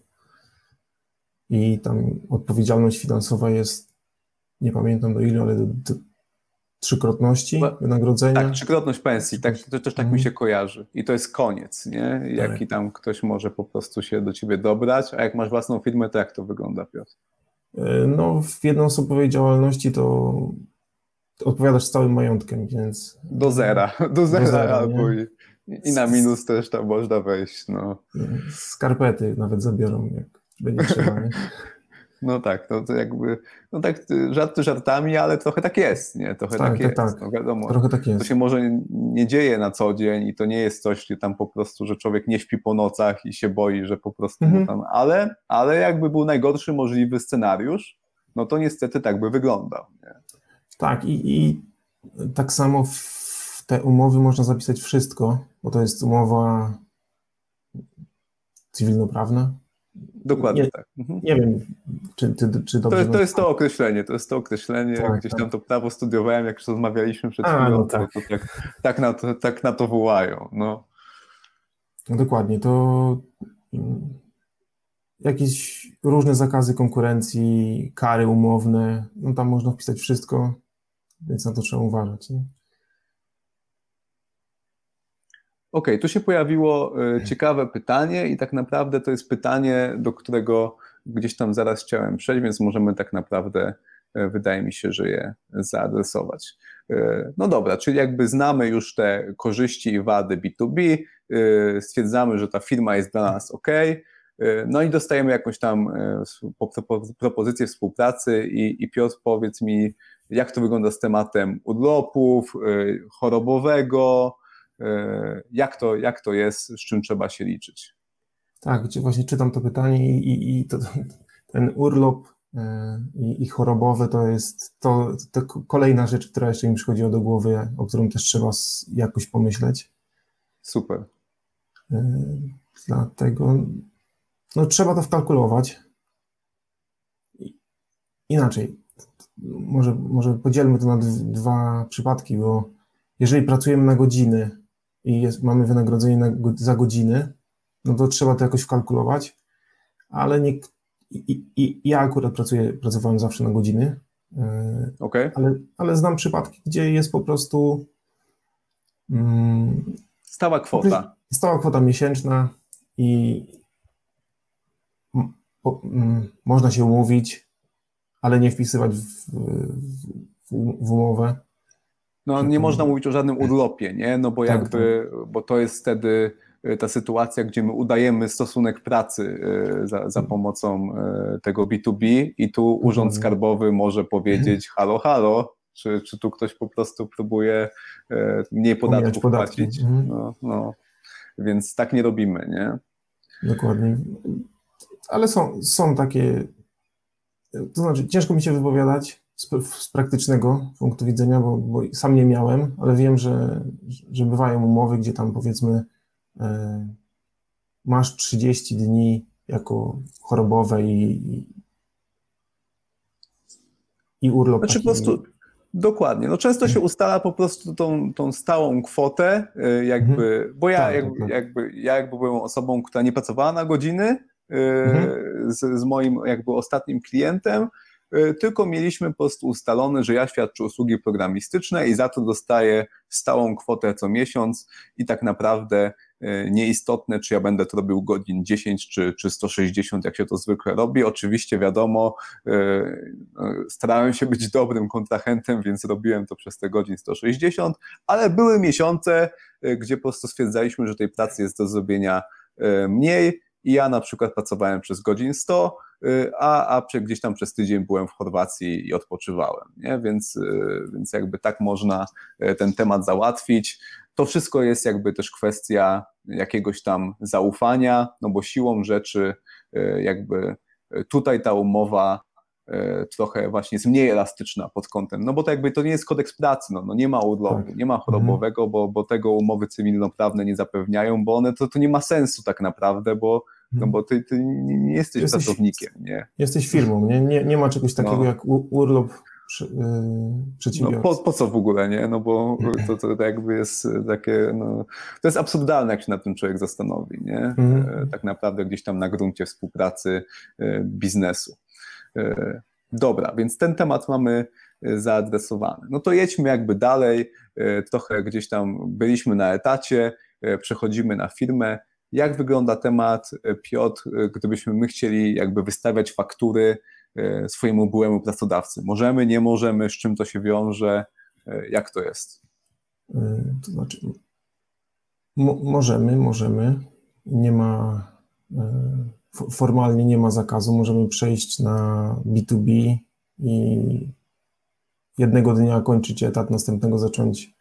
i tam odpowiedzialność finansowa jest, nie pamiętam do ilu, ale do, do trzykrotności wynagrodzenia. Tak, trzykrotność pensji, tak, to też tak mi mhm. się kojarzy. I to jest koniec, nie? Jaki tak. tam ktoś może po prostu się do ciebie dobrać, a jak masz własną firmę, to jak to wygląda, Piotr? E, no, w jednoosobowej działalności to odpowiadasz całym majątkiem, więc... Do zera, do zera, do zera albo i, i, na minus też tam można wejść, no. Skarpety nawet zabiorą, jak będzie trzeba, nie? No tak, no to jakby, no tak żarty żartami, ale trochę tak jest, nie? Trochę tak, tak, tak jest, tak. No wiadomo. Trochę tak jest. To się może nie dzieje na co dzień i to nie jest coś tam po prostu, że człowiek nie śpi po nocach i się boi, że po prostu mhm. tam, ale, ale jakby był najgorszy możliwy scenariusz, no to niestety tak by wyglądał, nie? Tak i, i tak samo w te umowy można zapisać wszystko, bo to jest umowa cywilnoprawna, Dokładnie nie, tak. Mhm. Nie wiem, czy, czy, czy dobrze... To, to jest to określenie, to jest to określenie, tak, gdzieś tam tak. to prawo studiowałem, jak już rozmawialiśmy przed chwilą, no tak. to, to tak, tak, na to, tak na to wołają. No dokładnie, to jakieś różne zakazy konkurencji, kary umowne, no tam można wpisać wszystko, więc na to trzeba uważać. Nie? OK, tu się pojawiło e, ciekawe pytanie i tak naprawdę to jest pytanie, do którego gdzieś tam zaraz chciałem przejść, więc możemy tak naprawdę, e, wydaje mi się, że je zaadresować. E, no dobra, czyli jakby znamy już te korzyści i wady B2B, stwierdzamy, że ta firma jest dla nas OK, no i dostajemy jakąś tam propozycję współpracy i, i Piotr powiedz mi, jak to wygląda z tematem urlopów, chorobowego, E, jak to, jak to jest, z czym trzeba się liczyć. Tak, właśnie czytam to pytanie i, i to, ten urlop e, i, i chorobowy to jest to, to kolejna rzecz, która jeszcze mi przychodziła do głowy, o którą też trzeba jakoś pomyśleć. Super. Dlatego no, trzeba to wkalkulować. Inaczej, może, może podzielmy to na dwa przypadki, bo jeżeli pracujemy na godziny i jest, mamy wynagrodzenie na, za godziny, no to trzeba to jakoś wkalkulować, ale nie, i, i, ja akurat pracuję, pracowałem zawsze na godziny, e, okay. ale, ale znam przypadki, gdzie jest po prostu mm, stała kwota. Stała kwota miesięczna i po, mm, można się umówić, ale nie wpisywać w, w, w umowę. No nie można mówić o żadnym urlopie, nie? No bo tak, jakby, tak. bo to jest wtedy y, ta sytuacja, gdzie my udajemy stosunek pracy y, za, za pomocą y, tego B2B i tu Urząd mhm. Skarbowy może powiedzieć halo, halo, czy, czy tu ktoś po prostu próbuje mniej podatków płacić. Mhm. No, no. Więc tak nie robimy, nie? Dokładnie. Ale są, są takie, to znaczy ciężko mi się wypowiadać, z, z praktycznego punktu widzenia, bo, bo, sam nie miałem, ale wiem, że, że bywają umowy, gdzie tam powiedzmy e, masz 30 dni jako chorobowe i, i urlop. Znaczy po prostu Dokładnie. No często się ustala po prostu tą, tą stałą kwotę, e, jakby, mhm. bo ja, tak, jakby, tak. jakby, ja jakby byłem osobą, która nie pracowała na godziny mhm. z, z moim jakby ostatnim klientem, E, tylko mieliśmy po prostu ustalone, że ja świadczę usługi programistyczne i za to dostaję stałą kwotę co miesiąc i tak naprawdę e, nieistotne, czy ja będę to robił godzin 10 czy, czy 160, jak się to zwykle robi. Oczywiście wiadomo, starałem się być dobrym kontrahentem, więc robiłem to przez te godzin 160, ale były miesiące, gdzie po prostu stwierdzaliśmy, że tej pracy jest do zrobienia mniej i ja na przykład pracowałem przez godzin 100, a, a gdzieś tam przez tydzień byłem w Chorwacji i odpoczywałem, nie? Więc, więc jakby tak można ten temat załatwić. To wszystko jest jakby też kwestia jakiegoś tam zaufania, no bo siłą rzeczy jakby tutaj ta umowa trochę właśnie jest mniej elastyczna pod kątem, no bo to jakby to nie jest kodeks pracy, no, no nie ma urlopu, tak. nie ma chorobowego, bo, bo tego umowy cywilnoprawne nie zapewniają, bo one to, to nie ma sensu tak naprawdę, bo, no bo ty, ty nie jesteś, jesteś pracownikiem, nie? Jesteś firmą, nie, nie, nie ma czegoś takiego no. jak urlop przy, yy. No po, po co w ogóle, nie? No bo to, to, to jakby jest takie, no, to jest absurdalne, jak się nad tym człowiek zastanowi, nie? Mhm. Tak naprawdę gdzieś tam na gruncie współpracy biznesu. E, dobra, więc ten temat mamy e, zaadresowany. No to jedźmy jakby dalej, e, trochę gdzieś tam byliśmy na etacie, przechodzimy na firmę. Jak wygląda temat, Piotr, gdybyśmy my chcieli jakby wystawiać faktury swojemu byłemu pracodawcy? Możemy, nie możemy, z czym to się wiąże, jak to jest? To znaczy, możemy, możemy. Nie ma formalnie nie ma zakazu, możemy przejść na B2B i jednego dnia kończyć etat, następnego zacząć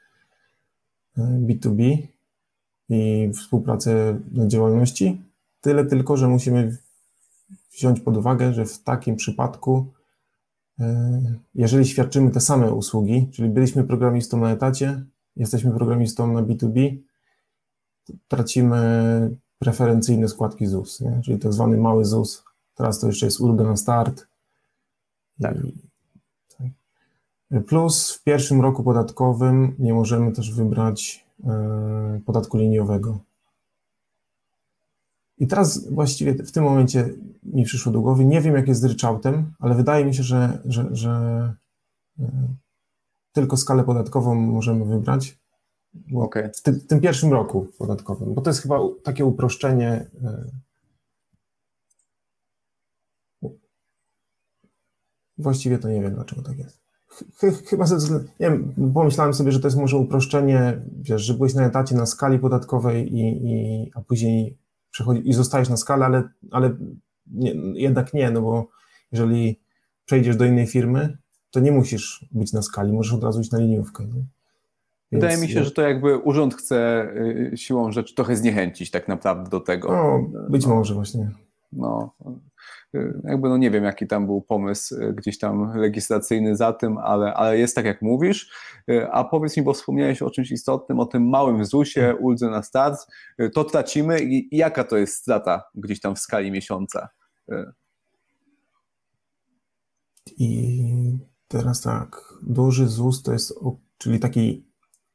B2B e, i współpracę na działalności. Tyle tylko, że musimy wziąć pod uwagę, że w takim przypadku, e, jeżeli świadczymy te same usługi, czyli byliśmy programistą na etacie, jesteśmy programistą na B2B, tracimy preferencyjne składki ZUS, nie? czyli tak zwany mały ZUS. Teraz to jeszcze jest ulga na start. Tak. Tak. Plus w pierwszym roku podatkowym nie możemy też wybrać podatku liniowego. I teraz właściwie w tym momencie mi przyszło do głowy, nie wiem jak jest z ryczałtem, ale wydaje mi się, że, że, że e, tylko skalę podatkową możemy wybrać. Okay. W, tym, w, tym, pierwszym roku podatkowym, bo to jest chyba takie uproszczenie. E, właściwie to nie wiem, dlaczego tak jest. Chyba ze względu, nie wiem, pomyślałem sobie, że to jest może uproszczenie, wiesz, że byłeś na etacie na skali podatkowej i, i a później przechodzi, i zostajesz na skalę, ale, ale nie, jednak nie, no bo jeżeli przejdziesz do innej firmy, to nie musisz być na skali, możesz od razu iść na liniówkę. Nie? Wydaje mi się, że to jakby urząd chce y, siłą rzeczy trochę zniechęcić tak naprawdę do tego. No, być no, może właśnie. No, y, jakby no nie wiem, jaki tam był pomysł y, gdzieś tam legislacyjny za tym, ale, ale jest tak, jak mówisz. A powiedz mi, bo wspomniałeś o czymś istotnym, o tym małym ZUS-ie, uldze na start. To tracimy i, i jaka to jest strata gdzieś tam w skali miesiąca? I teraz tak, duży ZUS to jest, czyli taki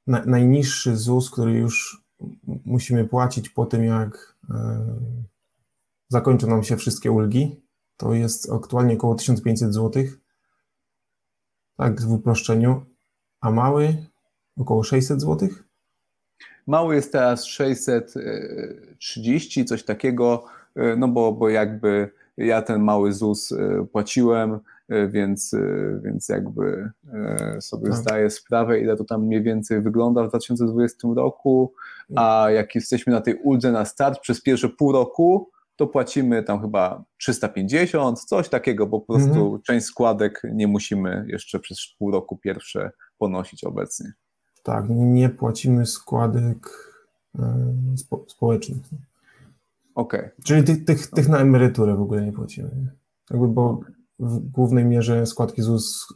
na, najniższy ZUS, który już musimy płacić po tym, jak e, zakończą nam się wszystkie ulgi, to jest aktualnie około 1500 zł. Tak, w uproszczeniu. A mały około 600 zł. Mały jest teraz 630, coś takiego, e, no bo, bo jakby ja ten mały ZUS e, płaciłem, E, więc, więc jakby sobie tak. zdaję sprawę, ile to tam mniej więcej wygląda w 2020 roku, a jak jesteśmy na tej uldze na start przez pierwsze pół roku, to płacimy tam chyba 350, coś takiego, bo po prostu mhm. część składek nie musimy jeszcze przez pół roku pierwsze ponosić obecnie. Tak, nie płacimy składek spo, społecznych. Okej. Okay. Czyli tych, tych, tych na emeryturę w ogóle nie płacimy. Jakby, bo w głównej mierze składki ZUS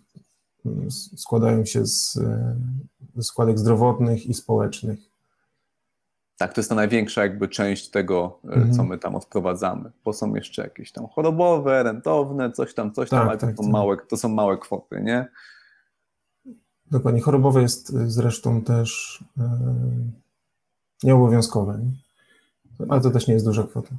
składają się z, ze składek zdrowotnych i społecznych. Tak, to jest ta największa jakby część tego, mhm. co my tam odprowadzamy, bo są jeszcze jakieś tam chorobowe, rentowne, coś tam, coś tam, tak, ale tak, to, są tak. małe, to są małe kwoty, nie? Dokładnie. Chorobowe jest zresztą też yy, nieobowiązkowe, nie? ale to też nie jest duża kwota.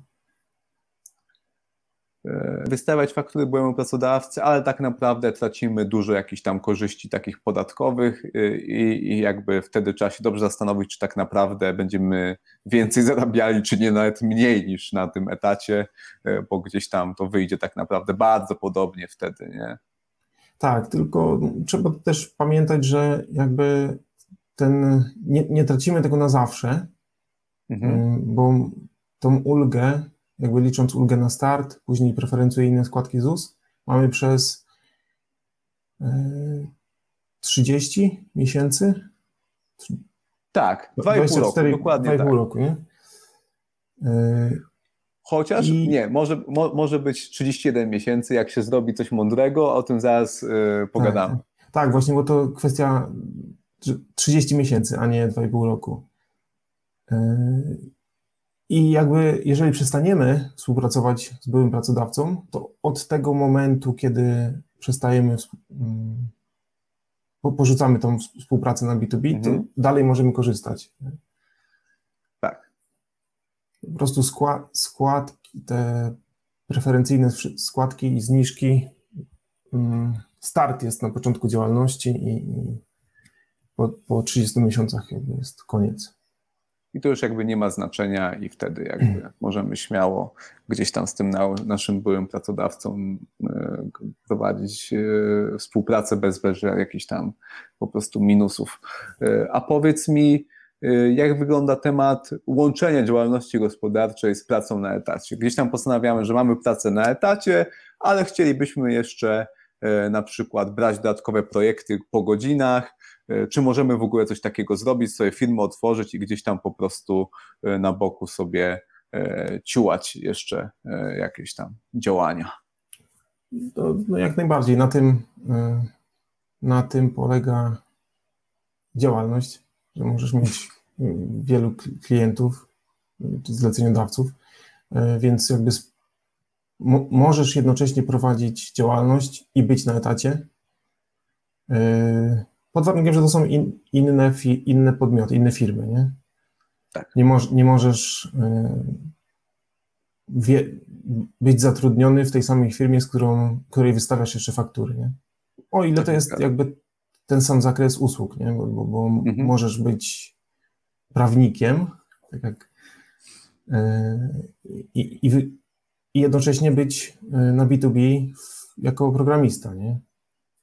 E, wystawiać faktury byłemu pracodawcy, ale tak naprawdę tracimy dużo jakichś tam korzyści takich podatkowych e, i, i, jakby wtedy trzeba się dobrze zastanowić, czy tak naprawdę będziemy więcej zarabiali, czy nie nawet mniej niż na tym etacie, e, bo gdzieś tam to wyjdzie tak naprawdę bardzo podobnie wtedy, nie? Tak, tylko trzeba też pamiętać, że jakby ten, nie, nie tracimy tego na zawsze, mhm. bo tą ulgę jakby licząc ulgę na start, później preferencyjne składki ZUS, mamy przez 30 miesięcy. Tak, 2,5 roku, dokładnie 2,5 tak. roku, nie? Chociaż I... nie, może, mo, może być 31 miesięcy, jak się zrobi coś mądrego, o tym zaraz yy, pogadamy. Tak, tak, właśnie, bo to kwestia 30 miesięcy, a nie 2,5 roku. Yy, I jakby, jeżeli przestaniemy współpracować z byłym pracodawcą, to od tego momentu, kiedy przestajemy, mm, porzucamy tą współpracę na B2B, mhm. to dalej możemy korzystać. Tak. Po prostu skład, składki, te preferencyjne składki i zniżki, mm, start jest na początku działalności i po, po 30 miesiącach jakby jest koniec. I to już jakby nie ma znaczenia i wtedy jakby mm. możemy śmiało gdzieś tam z tym naszym byłym pracodawcą e, prowadzić e, współpracę bez, bez jakichś tam po prostu minusów. E, a powiedz mi, jak wygląda temat łączenia działalności gospodarczej z pracą na etacie? Gdzieś tam postanawiamy, że mamy pracę na etacie, ale chcielibyśmy jeszcze na przykład brać dodatkowe projekty po godzinach, czy możemy w ogóle coś takiego zrobić, sobie firmę otworzyć i gdzieś tam po prostu e, na boku sobie e, ciułać jeszcze jakieś tam działania? To, no jak najbardziej. Na tym, na tym polega działalność, że możesz mieć wielu klientów zleceniodawców, więc jakby możesz jednocześnie prowadzić działalność i być na etacie. Pod warunkiem, że to są in, inne, fi, inne podmioty, inne firmy, nie? Tak. Nie, moż, nie możesz y, wie, być zatrudniony w tej samej firmie, z którą, której wystawiasz jeszcze faktury, nie? O ile tak, to jest tak. jakby ten sam zakres usług, nie? Bo, bo, bo mhm. możesz być prawnikiem, tak jak y, i, i, i jednocześnie być y, na B2B jako programista, nie?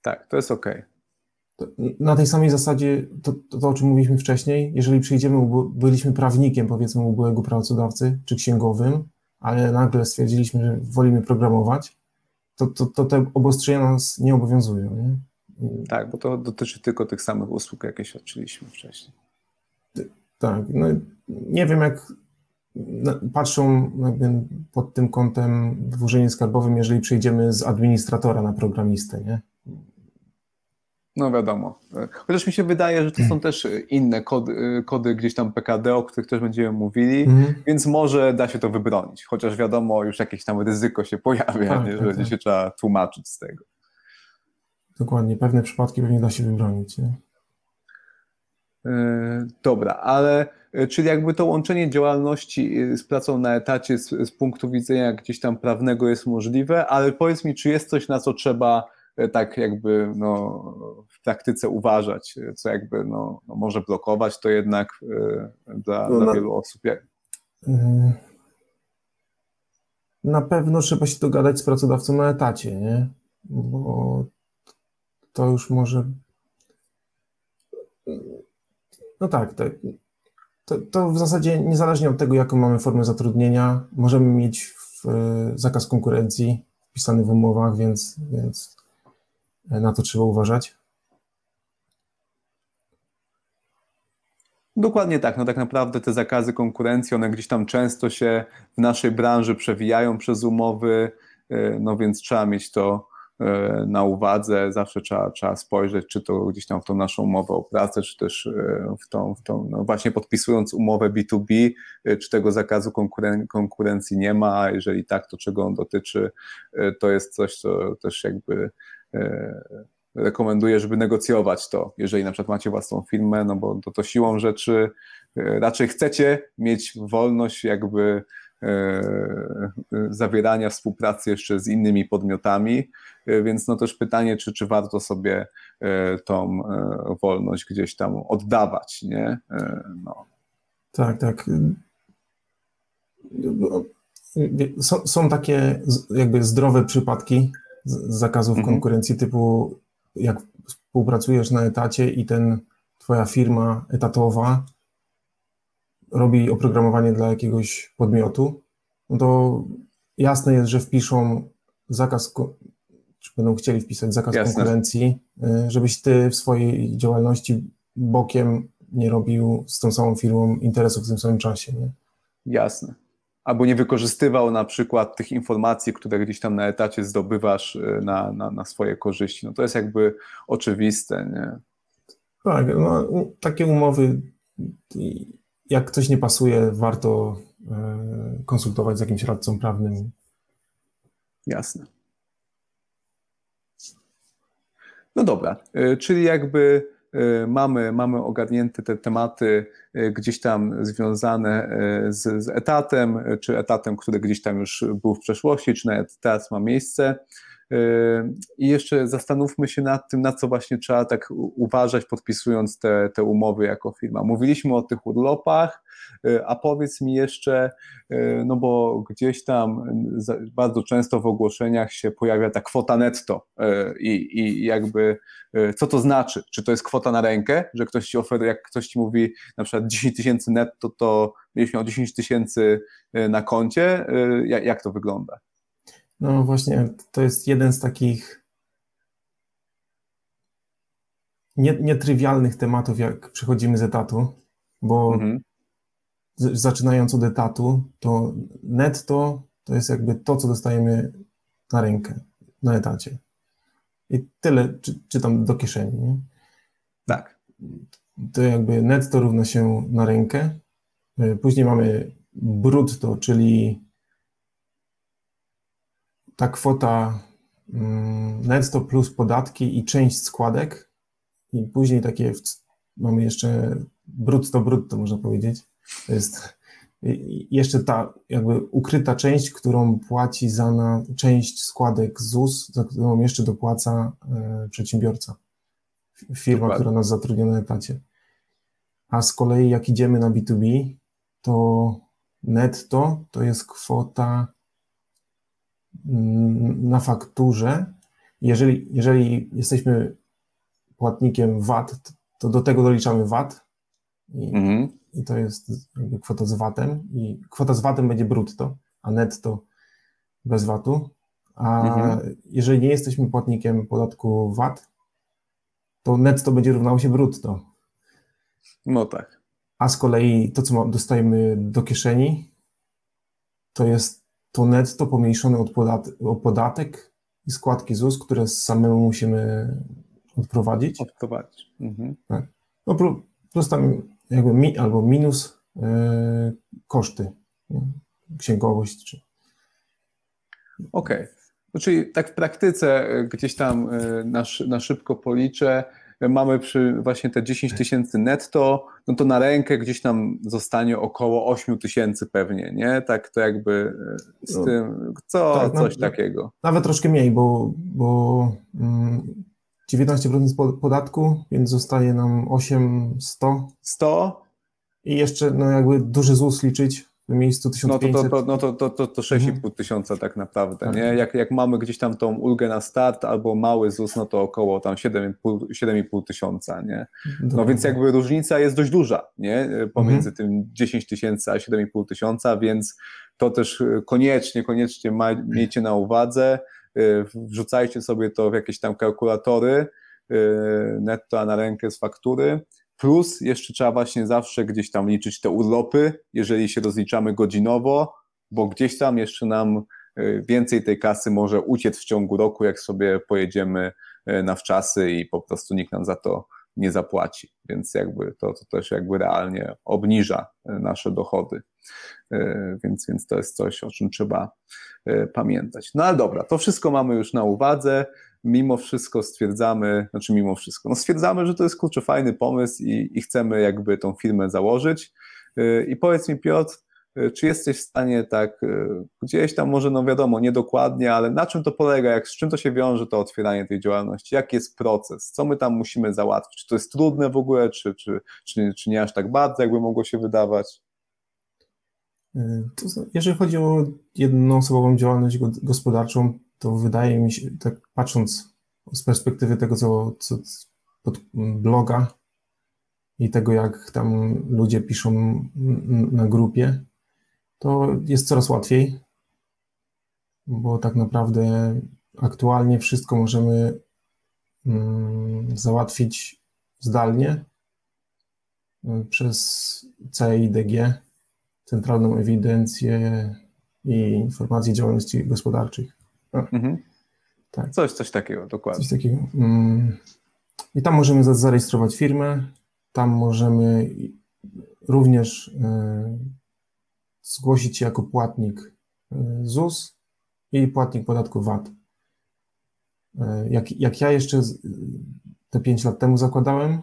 Tak, to jest ok na tej samej zasadzie, to, to, to, o czym mówiliśmy wcześniej, jeżeli przyjdziemy, byliśmy prawnikiem, powiedzmy, u byłego pracodawcy, czy księgowym, ale nagle stwierdziliśmy, że wolimy programować, to, to, to te obostrzenia nas nie obowiązują. Nie? Tak, bo to dotyczy tylko tych samych usług, jakie świadczyliśmy wcześniej. Tak, no nie wiem, jak patrzą pod tym kątem w urzędzie skarbowym, jeżeli przejdziemy z administratora na programistę, nie? No wiadomo. Chociaż mi się wydaje, że to są też inne kody, kody gdzieś tam PKD, o których też będziemy mówili, mhm. więc może da się to wybronić. Chociaż wiadomo, już jakieś tam ryzyko się pojawia, tak, nie, że tak, tak. się trzeba tłumaczyć z tego. Dokładnie, pewne przypadki pewnie da się wybronić. Nie? E, dobra, ale e, czyli jakby to łączenie działalności e, z pracą na etacie z, z punktu widzenia gdzieś tam prawnego jest możliwe, ale powiedz mi, czy jest coś, na co trzeba tak jakby no, w praktyce uważać, co jakby no, no może blokować to jednak e, dla, no, dla wielu osób. Mm. Na pewno trzeba się dogadać z pracodawcą na etacie, nie? Bo to już może. No tak, tak. To, to, w zasadzie niezależnie od tego, jaką mamy formę zatrudnienia, możemy mieć w, zakaz konkurencji wpisany w umowach, więc, więc na to trzeba uważać? Dokładnie tak. No tak naprawdę te zakazy konkurencji, one gdzieś tam często się w naszej branży przewijają przez umowy, e, no więc trzeba mieć to e, na uwadze, zawsze trzeba, trzeba spojrzeć, czy to gdzieś tam w tą naszą umowę o pracę, czy też e, w tą, w tą no właśnie podpisując umowę B2B, czy tego zakazu konkuren konkurencji nie ma, a jeżeli tak, to czego on dotyczy, to jest coś, co też jakby rekomenduję, żeby negocjować to, jeżeli na przykład macie własną firmę, no bo to, to siłą rzeczy e, raczej chcecie mieć wolność jakby e, zawierania współpracy jeszcze z innymi podmiotami, więc no też pytanie, czy, czy warto sobie tą wolność gdzieś tam oddawać, nie? No. Tak, tak. Są takie jakby zdrowe przypadki, zakazów mhm. konkurencji typu jak współpracujesz na etacie i ten twoja firma etatowa robi oprogramowanie dla jakiegoś podmiotu no to jasne jest, że wpiszą zakaz, czy będą chcieli wpisać zakaz jasne. konkurencji, y, żebyś ty w swojej działalności bokiem nie robił z tą samą firmą interesów w tym samym czasie. Nie? Jasne. Albo nie wykorzystywał na przykład tych informacji, które gdzieś tam na etacie zdobywasz y, na, na, na swoje korzyści. No to jest jakby oczywiste. Nie? Tak, no, takie umowy, jak coś nie pasuje, warto y, konsultować z jakimś radcą prawnym. Jasne. No dobra, y, czyli jakby mamy, mamy ogarnięte te tematy y, gdzieś tam związane z, z etatem, czy etatem, który gdzieś tam już był w przeszłości, czy nawet teraz ma miejsce. I jeszcze zastanówmy się nad tym, na co właśnie trzeba tak uważać, podpisując te, te umowy jako firma. Mówiliśmy o tych urlopach, a powiedz mi jeszcze, no bo gdzieś tam bardzo często w ogłoszeniach się pojawia ta kwota netto i, i jakby co to znaczy? Czy to jest kwota na rękę, że ktoś ci oferuje, jak ktoś ci mówi na przykład 10 tysięcy netto, to będziesz miał 10 tysięcy na koncie, jak, to wygląda? No właśnie, to jest jeden z takich nietrywialnych tematów, jak przychodzimy z etatu, bo mhm. Zaczynając od etatu, to netto to jest jakby to, co dostajemy na rękę, na etacie. I tyle, czy, czy tam do kieszeni. Nie? Tak. To jakby netto równa się na rękę. Później mamy brutto, czyli ta kwota mm, netto plus podatki i część składek i później takie mamy jeszcze brutto brutto można powiedzieć. To jest jeszcze ta jakby ukryta część, którą płaci za na część składek ZUS, za którą jeszcze dopłaca e, przedsiębiorca, firma, Dokładnie. która nas zatrudnia na etacie. A z kolei jak idziemy na B2B, to netto to jest kwota na fakturze, jeżeli, jeżeli jesteśmy płatnikiem VAT, to do tego doliczamy VAT i, mhm. i to jest kwota z VAT-em i kwota z VAT-em będzie brutto, a netto bez VAT-u, a mhm. jeżeli nie jesteśmy płatnikiem podatku VAT, to netto będzie równało się brutto. No tak. A z kolei to, co dostajemy do kieszeni, to jest to netto pomniejszone od podat o podatek i składki ZUS, które samemu musimy odprowadzić. Odprowadzić. Mhm. Tak. No plus tam jakby mi, albo minus yy, koszty, nie? księgowość. Czy... Okej. Okay. No, czyli tak w praktyce e, gdzieś tam e, na, na szybko policzę, mamy przy właśnie te 10 tysięcy netto, no to na rękę gdzieś tam zostanie około 8 tysięcy pewnie, nie? Tak to jakby e, z no, tym, co, tak, coś no, takiego. Nawet troszkę mniej, bo, bo 19% mm, podatku, więc zostaje nam 8, 100. 100? I jeszcze no jakby duży ZUS liczyć, w miejscu 1500. No to, to, no to, to, to, to 6,5 mhm. tysiąca tak naprawdę, tak. nie? Jak, jak mamy gdzieś tam tą ulgę na start albo mały ZUS, no to około tam 7,5 tysiąca, nie? No więc jakby różnica jest dość duża, nie? Pomiędzy mhm. tym 10 tysięcy a 7,5 tysiąca, więc to też koniecznie, koniecznie ma, miejcie na uwadze, wrzucajcie sobie to w jakieś tam kalkulatory, y, netto na rękę z faktury, Plus jeszcze trzeba właśnie zawsze gdzieś tam liczyć te urlopy, jeżeli się rozliczamy godzinowo, bo gdzieś tam jeszcze nam e, więcej tej kasy może uciec w ciągu roku, jak sobie pojedziemy na wczasy i po prostu nikt nam za to nie zapłaci. Więc jakby to, to też jakby realnie obniża nasze dochody. Więc, więc to jest coś, o czym trzeba pamiętać. No ale dobra, to wszystko mamy już na uwadze mimo wszystko stwierdzamy, znaczy mimo wszystko, no stwierdzamy, że to jest kurczę fajny pomysł i, i chcemy jakby tą firmę założyć. Y, I powiedz mi Piotr, czy jesteś w stanie tak gdzieś tam może, no wiadomo, niedokładnie, ale na czym to polega, jak, z czym to się wiąże to otwieranie tej działalności, jaki jest proces, co my tam musimy załatwić, czy to jest trudne w ogóle, czy, czy, czy, czy nie aż tak bardzo, jakby mogło się wydawać? Jeżeli chodzi o jednoosobową działalność gospodarczą, to wydaje mi się, tak patrząc z perspektywy tego, co, co bloga i tego, jak tam ludzie piszą na grupie, to jest coraz łatwiej, bo tak naprawdę aktualnie wszystko możemy mm, załatwić zdalnie y, przez CIDG, Centralną Ewidencję i Informacji Działalności Gospodarczych. Mhm. Tak. Coś, coś takiego, dokładnie. Coś takiego. Mm. I tam możemy zarejestrować firmę, tam możemy również y, zgłosić się jako płatnik y, ZUS i płatnik podatku VAT. Jak, jak ja jeszcze te 5 lat temu zakładałem,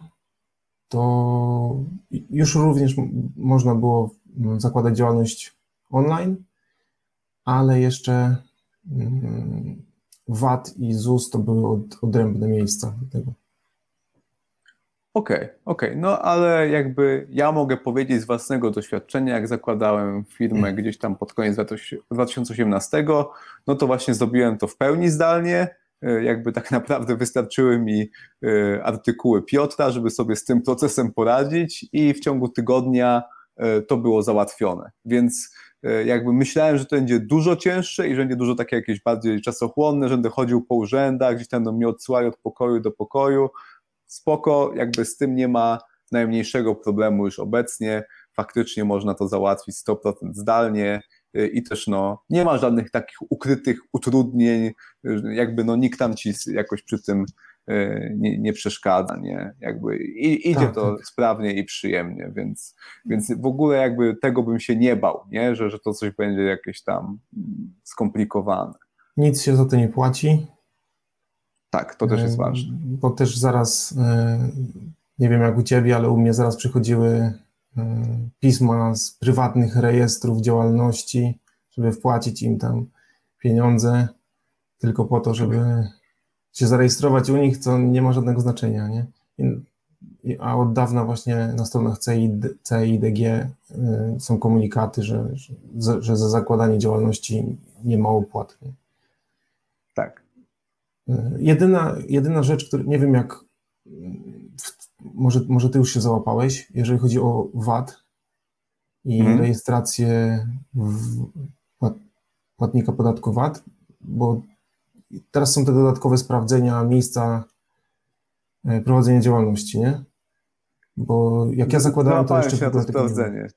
to już również można było mm, zakładać działalność online, ale jeszcze mm, VAT i ZUS to były od, odrębne miejsca do tego. Okej, okay, okej, okay. no ale jakby ja mogę powiedzieć z własnego doświadczenia, jak zakładałem firmę gdzieś tam pod koniec 2018, no to właśnie zrobiłem to w pełni zdalnie, E, jakby tak naprawdę wystarczyły mi e, artykuły Piotra, żeby sobie z tym procesem poradzić i w ciągu tygodnia to było załatwione. Więc jakby myślałem, że to będzie dużo cięższe i że będzie dużo takie jakieś bardziej czasochłonne, że będę chodził po urzędach, gdzieś tam mnie odsyłają od pokoju do pokoju. Spoko, jakby z tym nie ma najmniejszego problemu już obecnie. Faktycznie można to załatwić 100% zdalnie Y, i też no, nie ma żadnych takich ukrytych utrudnień, jakby no, nikt tam ci jakoś przy tym nie, nie przeszkadza, nie? Jakby i, idzie tak, to tak. sprawnie i przyjemnie, więc, więc w ogóle jakby tego bym się nie bał, nie? Że, że to coś będzie jakieś tam skomplikowane. Nic się za to nie płaci. Tak, to też jest y, ważne. Bo też zaraz, nie wiem jak u Ciebie, ale u mnie zaraz przychodziły pisma z prywatnych rejestrów działalności, żeby wpłacić im tam pieniądze, tylko po to, żeby się zarejestrować u nich, co nie ma żadnego znaczenia, nie? A od dawna właśnie na stronach CID, CIDG e, są komunikaty, że, że, że za zakładanie działalności nie ma opłat. Nie? Tak. E, jedyna, jedyna rzecz, która nie wiem jak może, może ty już się załapałeś, jeżeli chodzi o VAT i mhm. rejestrację płatnika podatku VAT, bo teraz są te dodatkowe sprawdzenia miejsca e, prowadzenia działalności, nie? Bo jak ja zakładałem, to jeszcze się na to sprawdzenie.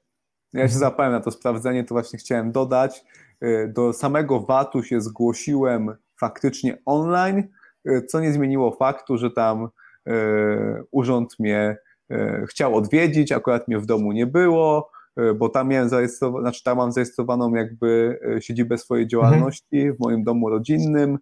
Ja się zapałem na to sprawdzenie, to właśnie chciałem dodać. E, do samego VAT-u się zgłosiłem faktycznie online, e, co nie zmieniło faktu, że tam urząd mnie chciał odwiedzić, akurat mnie w domu nie było, bo tam miałem zarejestrowaną, znaczy tam mam zarejestrowaną jakby siedzibę swojej działalności mhm. w moim domu rodzinnym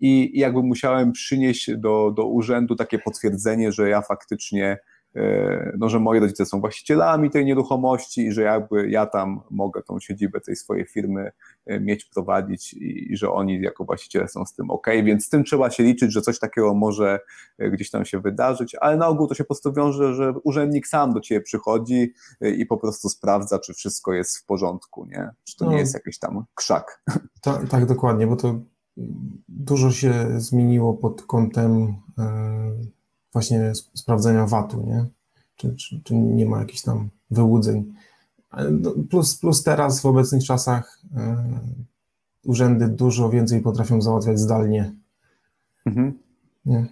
i jakby musiałem przynieść do, do urzędu takie potwierdzenie, że ja faktycznie E, no, że moi rodzice są właścicielami tej nieruchomości i że jakby ja tam mogę tą siedzibę tej swojej firmy e, mieć, prowadzić i, i że oni jako właściciele są z tym ok, więc z tym trzeba się liczyć, że coś takiego może e, gdzieś tam się wydarzyć, ale na ogół to się po prostu wiąże, że urzędnik sam do ciebie przychodzi i po prostu sprawdza, czy wszystko jest w porządku, nie? Czy to no, nie jest jakiś tam krzak. Tak, tak, dokładnie, bo to dużo się zmieniło pod kątem właśnie sprawdzenia VAT-u, nie? Czy, czy, czy, nie ma jakichś tam wyłudzeń. No, plus, plus teraz w obecnych czasach e, urzędy dużo więcej potrafią załatwiać zdalnie. Mhm. Nie?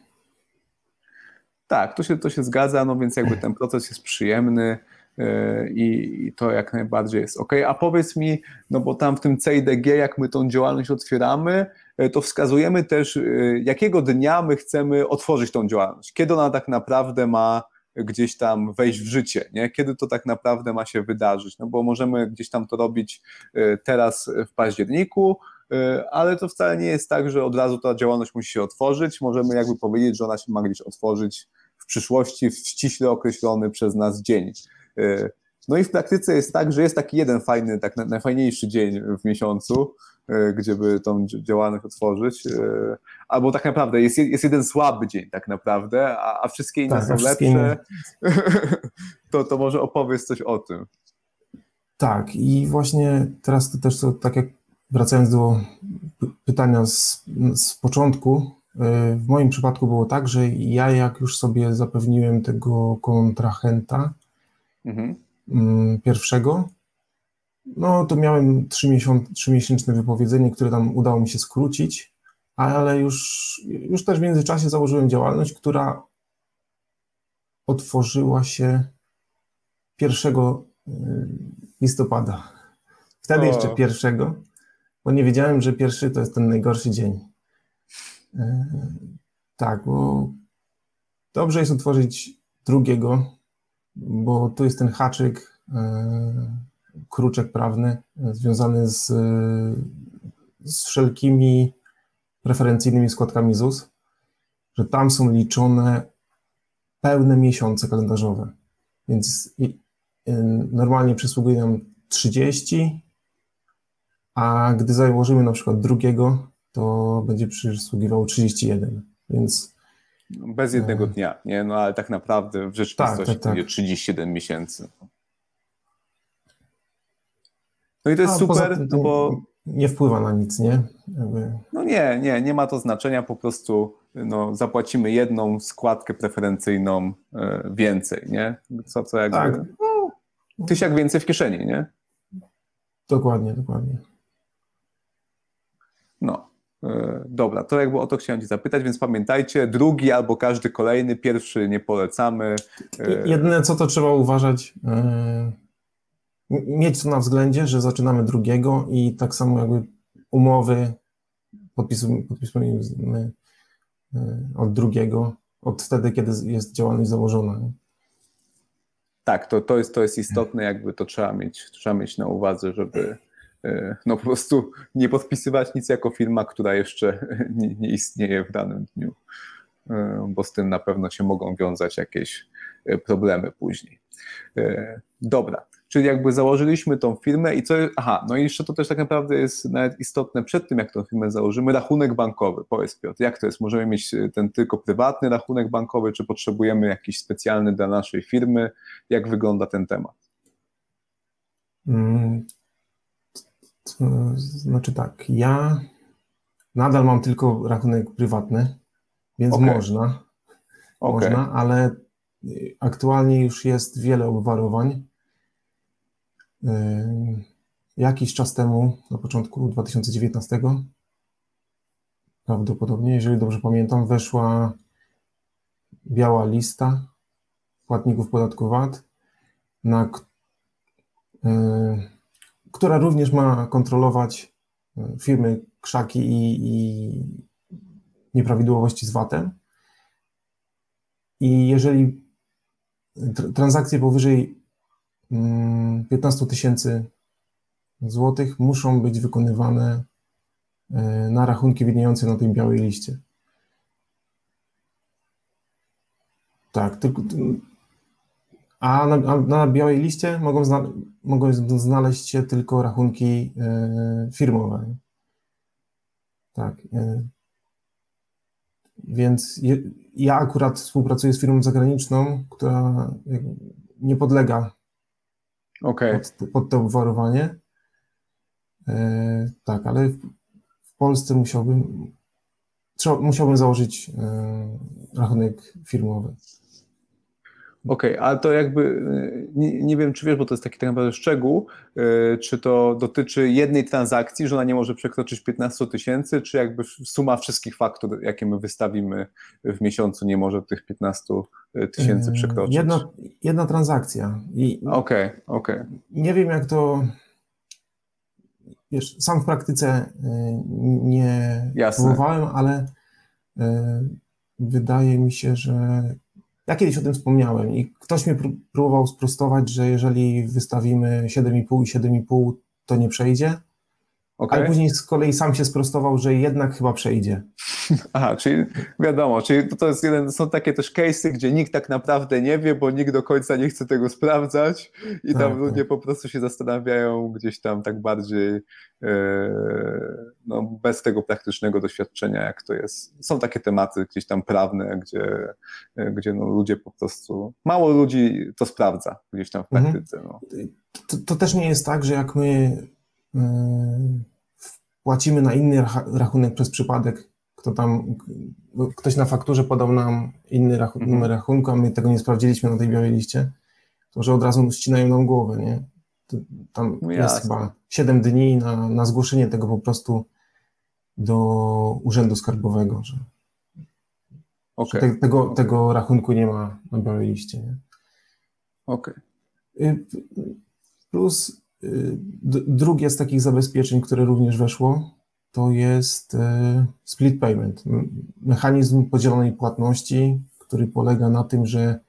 Tak, to się, to się zgadza, no więc jakby ten proces jest przyjemny e, i, to jak najbardziej jest ok. A powiedz mi, no bo tam w tym CIDG, jak my tą działalność otwieramy, E, to wskazujemy też, e, jakiego dnia my chcemy otworzyć tą działalność, kiedy ona tak naprawdę ma gdzieś tam wejść w życie, nie? kiedy to tak naprawdę ma się wydarzyć, no bo możemy gdzieś tam to robić e, teraz w październiku, ale to wcale nie jest tak, że od razu ta działalność musi się otworzyć, możemy jakby powiedzieć, że ona się ma gdzieś otworzyć w przyszłości w ściśle określony przez nas dzień. No i w praktyce jest tak, że jest taki jeden fajny, tak najfajniejszy dzień w miesiącu, E, gdzie by tą działalność otworzyć. E, albo tak naprawdę jest, jest jeden słaby dzień tak naprawdę, a, a wszystkie inne tak, są lepsze. Inne. to, to może opowiedz coś o tym. Tak, i właśnie teraz to też to, tak jak wracając do pytania z, z początku, e, w moim przypadku było tak, że ja jak już sobie zapewniłem tego kontrahenta mhm. Mm, pierwszego, No, to miałem trzymiesięczne wypowiedzenie, które tam udało mi się skrócić, ale już, już też w międzyczasie założyłem działalność, która otworzyła się 1 y, listopada. Wtedy o. jeszcze pierwszego, bo nie wiedziałem, że pierwszy to jest ten najgorszy dzień. Y, tak, bo dobrze jest otworzyć drugiego, bo tu jest ten haczyk, y, kruczek prawny związany z, z wszelkimi preferencyjnymi składkami ZUS, że tam są liczone pełne miesiące kalendarzowe. Więc normalnie przysługuje nam 30, a gdy założymy na przykład drugiego, to będzie przysługiwało 31. Więc bez jednego dnia, nie? No ale tak naprawdę w rzeczywistości tak, tak, tak. będzie 31 miesięcy. No i to jest a, super, tym, no bo nie wpływa na nic, nie? Jakby... No nie, nie, nie ma to znaczenia, po prostu no, zapłacimy jedną składkę preferencyjną e, więcej, nie? Co, co jakby, tak. no, jak więcej w kieszeni, nie? Dokładnie, dokładnie. No, e, dobra, to jakby o to chciałem Cię zapytać, więc pamiętajcie, drugi albo każdy kolejny, pierwszy nie polecamy. E, jedyne co to trzeba uważać, mieć to na względzie, że zaczynamy drugiego i tak samo jakby umowy podpisujemy, podpisujemy od drugiego, od wtedy, kiedy jest działalność założona. Tak, to, to, jest, to jest istotne, jakby to trzeba mieć, trzeba mieć na uwadze, żeby e, no po prostu nie podpisywać nic jako firma, która jeszcze nie, nie istnieje w danym dniu, e, bo z tym na pewno się mogą wiązać jakieś e, problemy później. Dobra, Czyli jakby założyliśmy tą firmę i co. Aha, no i jeszcze to też tak naprawdę jest nawet istotne przed tym, jak tą firmę założymy, rachunek bankowy. Powiedz Piotr, jak to jest? Możemy mieć e, ten tylko prywatny rachunek bankowy, czy potrzebujemy jakiś specjalny dla naszej firmy? Jak wygląda ten temat? Hmm, to znaczy tak, ja nadal mam tylko rachunek prywatny, więc okay. można. Okay. Można, ale aktualnie już jest wiele obwarowań Jakiś czas temu, na początku 2019, prawdopodobnie, jeżeli dobrze pamiętam, weszła biała lista płatników podatku VAT, na, która również ma kontrolować firmy krzaki i, i nieprawidłowości z VAT-em. I jeżeli transakcje powyżej 15 tysięcy złotych muszą być wykonywane e, na rachunki widniejące na tej białej liście. Tak, tylko, a na, a na białej liście mogą, zna, mogą znaleźć się tylko rachunki e, firmowe. Tak. E, więc je, ja akurat współpracuję z firmą zagraniczną, która nie podlega okay. pod, pod to obwarowanie. E, tak, ale w Polsce musiałbym, trzeba, musiałbym założyć e, rachunek firmowy. Okej, okay, ale to jakby e, nie, nie, wiem, czy wiesz, bo to jest taki tak naprawdę szczegół, yy, czy to dotyczy jednej transakcji, że ona nie może przekroczyć 15 tysięcy, czy jakby suma wszystkich faktur, jakie my wystawimy w miesiącu, nie może tych 15 tysięcy yy, przekroczyć? Jedna, jedna transakcja. Okej, okej. Okay, okay. Nie wiem, jak to. Wiesz, sam w praktyce nie próbowałem, ale wydaje mi się, że ja kiedyś o tym wspomniałem i ktoś mnie próbował sprostować, że jeżeli wystawimy 7,5 i 7,5, to nie przejdzie. Okay. Ale później z kolei sam się sprostował, że jednak chyba przejdzie. Aha, czyli wiadomo, czyli to, jest jeden, są takie też case'y, gdzie nikt tak naprawdę nie wie, bo nikt do końca nie chce tego sprawdzać i tam tak, ludzie tak. po prostu się zastanawiają gdzieś tam tak bardziej e, no, bez tego praktycznego doświadczenia, jak to jest. Są takie tematy gdzieś tam prawne, gdzie, gdzie no, ludzie po prostu, mało ludzi to sprawdza gdzieś tam w mhm. praktyce. Mhm. No. To, to, też nie jest tak, że jak my yy płacimy na inny rachunek przez przypadek, kto tam, ktoś na fakturze podał nam inny mhm. numer rachunku, a my tego nie sprawdziliśmy na tej białej liście, to że od razu ścinają nam głowę, nie? Tam no jest chyba 7 dni na, na zgłoszenie tego po prostu do Urzędu Skarbowego, że, okay. że te, tego, okay. tego rachunku nie ma na białej liście. Nie? Okay. Plus drugie z takich zabezpieczeń, które również weszło, to jest y, split payment, mechanizm podzielonej płatności, który polega na tym, że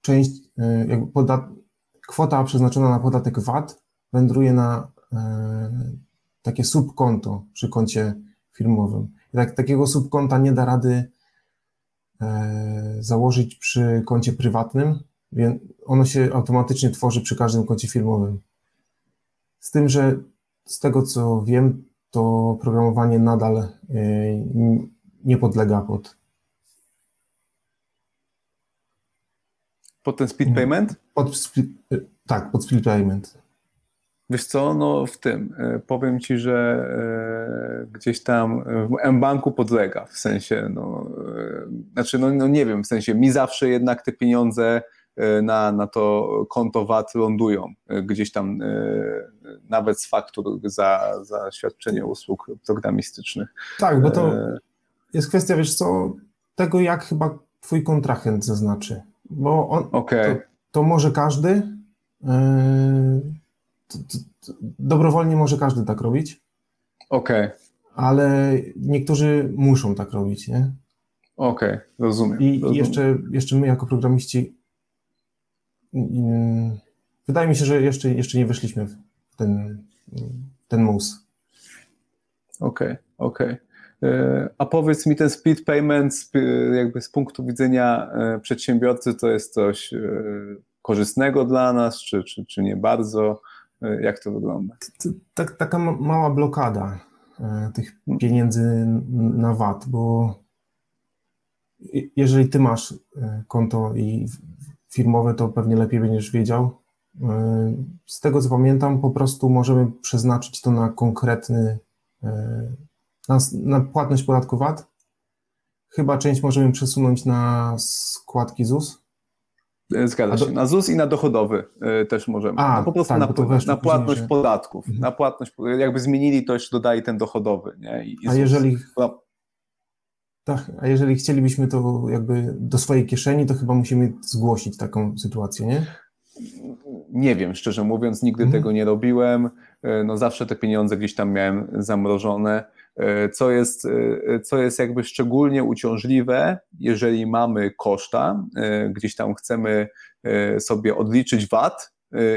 część, y, jakby podat, kwota przeznaczona na podatek VAT wędruje na takie subkonto przy koncie firmowym. tak, takiego subkonta nie da rady założyć przy koncie prywatnym, więc ono się automatycznie tworzy przy każdym koncie firmowym. Z tym, że z tego co wiem, to programowanie nadal e, nie podlega pod. Pod ten split payment? Pod split, e, tak, pod split payment. Wiesz co, no w tym, e, powiem Ci, że gdzieś tam w M-Banku podlega, w sensie, no, znaczy, no, no nie wiem, w sensie mi zawsze jednak te pieniądze na, na to konto VAT lądują e, gdzieś tam e, nawet z faktur za, za świadczenie usług programistycznych. Tak, bo to jest kwestia, wiesz co, tego jak chyba twój kontrahent zaznaczy, bo on, okay. to, to może każdy, to, to, dobrowolnie może każdy tak robić. Okej. Okay. Ale niektórzy muszą tak robić, nie? Okej, okay, rozumiem. I rozumiem. Jeszcze, jeszcze my jako programiści Wydaje mi się, że jeszcze, jeszcze nie weszliśmy w ten, ten mus. Okej, okay, okej. Okay. E, a powiedz mi, ten split payment jakby z punktu widzenia e, przedsiębiorcy to jest coś e, korzystnego dla nas, czy, czy, czy nie bardzo? Jak to wygląda? Tak, taka mała blokada tych hmm. pieniędzy na VAT, bo jeżeli ty masz konto i firmowe, to pewnie lepiej będziesz wiedział. E, z tego co pamiętam, po prostu możemy przeznaczyć to na konkretny, e, na, na płatność podatku VAT. Chyba część możemy przesunąć na składki ZUS. E, zgadza się. Na ZUS i na dochodowy też możemy. A, no po prostu tak, na, na, płatność że... podatków. Mhm. Na płatność, jakby zmienili to, jeszcze dodali ten dochodowy. Nie? I, i A jeżeli. No, tak, a jeżeli chcielibyśmy to jakby do swojej kieszeni, to chyba musimy zgłosić taką sytuację, nie? Nie wiem, szczerze mówiąc, nigdy mhm. tego nie robiłem. E, no zawsze te pieniądze gdzieś tam miałem zamrożone, e, co jest, e, co jest jakby szczególnie uciążliwe, jeżeli mamy koszta, gdzieś tam chcemy sobie odliczyć VAT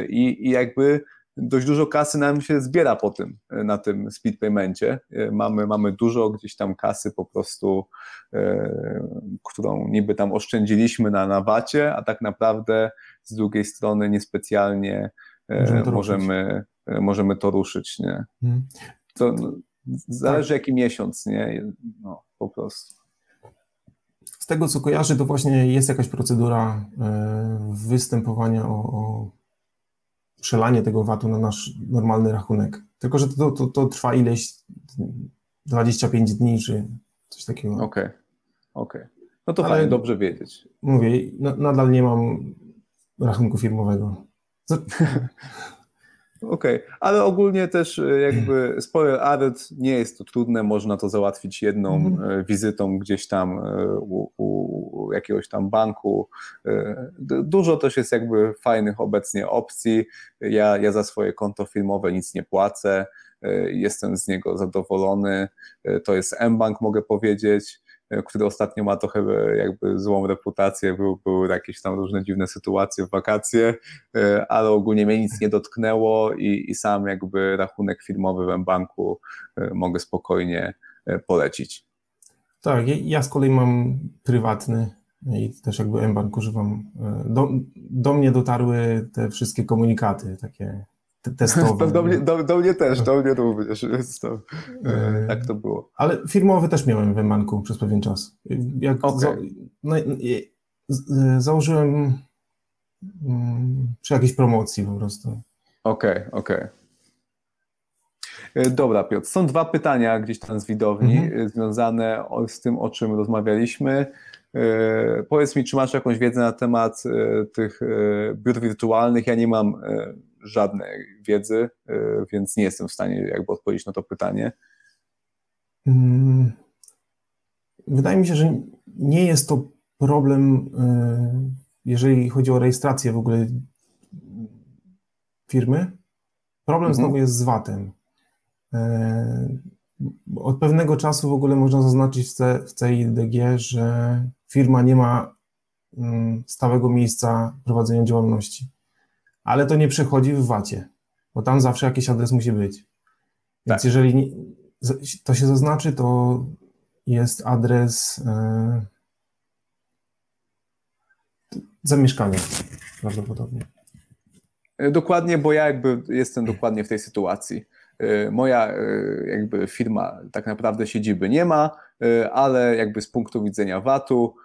i, i jakby dość dużo kasy nam się zbiera po tym, e, na tym speed paymencie. E, mamy, mamy dużo gdzieś tam kasy po prostu, e, którą niby tam oszczędziliśmy na, na wacie, a tak naprawdę z drugiej strony niespecjalnie możemy to, możemy, możemy to ruszyć. Nie? Hmm. To no, zależy tak. jaki miesiąc, nie? No, po prostu. Z tego co kojarzę, to właśnie jest jakaś procedura występowania o, o przelanie tego VAT-u na nasz normalny rachunek. Tylko, że to, to, to trwa ileś 25 dni, czy coś takiego. Okej, okay. okej. Okay. No to Ale fajnie, dobrze wiedzieć. Mówię, nadal nie mam rachunku firmowego. Okej, okay. ale ogólnie też e, jakby spoiler alert, nie jest to trudne, można to załatwić jedną mm. wizytą gdzieś tam e, u, u, jakiegoś tam banku. Dużo też jest jakby fajnych obecnie opcji. Ja, ja za swoje konto filmowe nic nie płacę, jestem z niego zadowolony. To jest mBank, mogę powiedzieć. E, który ostatnio ma trochę e, jakby złą reputację, były, były jakieś tam różne dziwne sytuacje w wakacje, e, ale ogólnie mnie nic nie dotknęło i, i sam jakby rachunek firmowy w banku mogę spokojnie polecić. Tak, ja z kolei mam prywatny i też jakby mBank używam. Do, do mnie dotarły te wszystkie komunikaty takie testowe. Do mnie, do, do mnie też, do mnie również. To, e, tak to było. Ale firmowy też miałem w banku przez pewien czas. Jak okay. za, no, założyłem mm, przy jakiejś promocji po prostu. Okej, okay, okej. Okay. E, dobra, Piotr. Są dwa pytania gdzieś tam z widowni mhm. E, związane z tym, o czym rozmawialiśmy. Powiedz mi, czy masz jakąś wiedzę na temat tych biur wirtualnych? Ja nie mam żadnej wiedzy, więc nie jestem w stanie jakby odpowiedzieć na to pytanie. Mm, wydaje mi się, że nie jest to problem, jeżeli chodzi o rejestrację w ogóle firmy. Problem mhm. znowu jest z VAT-em. Od pewnego czasu w ogóle można zaznaczyć w CIDG, że firma nie ma mm, stałego miejsca prowadzenia działalności. Ale to nie przechodzi w VAT-ie, bo tam zawsze jakiś adres musi być. Więc tak. jeżeli nie, to się zaznaczy, to jest adres e, zamieszkania prawdopodobnie. Dokładnie, bo ja jakby jestem dokładnie w tej sytuacji. Y, moja jakby firma tak naprawdę siedziby nie ma, ale jakby z punktu widzenia VAT-u,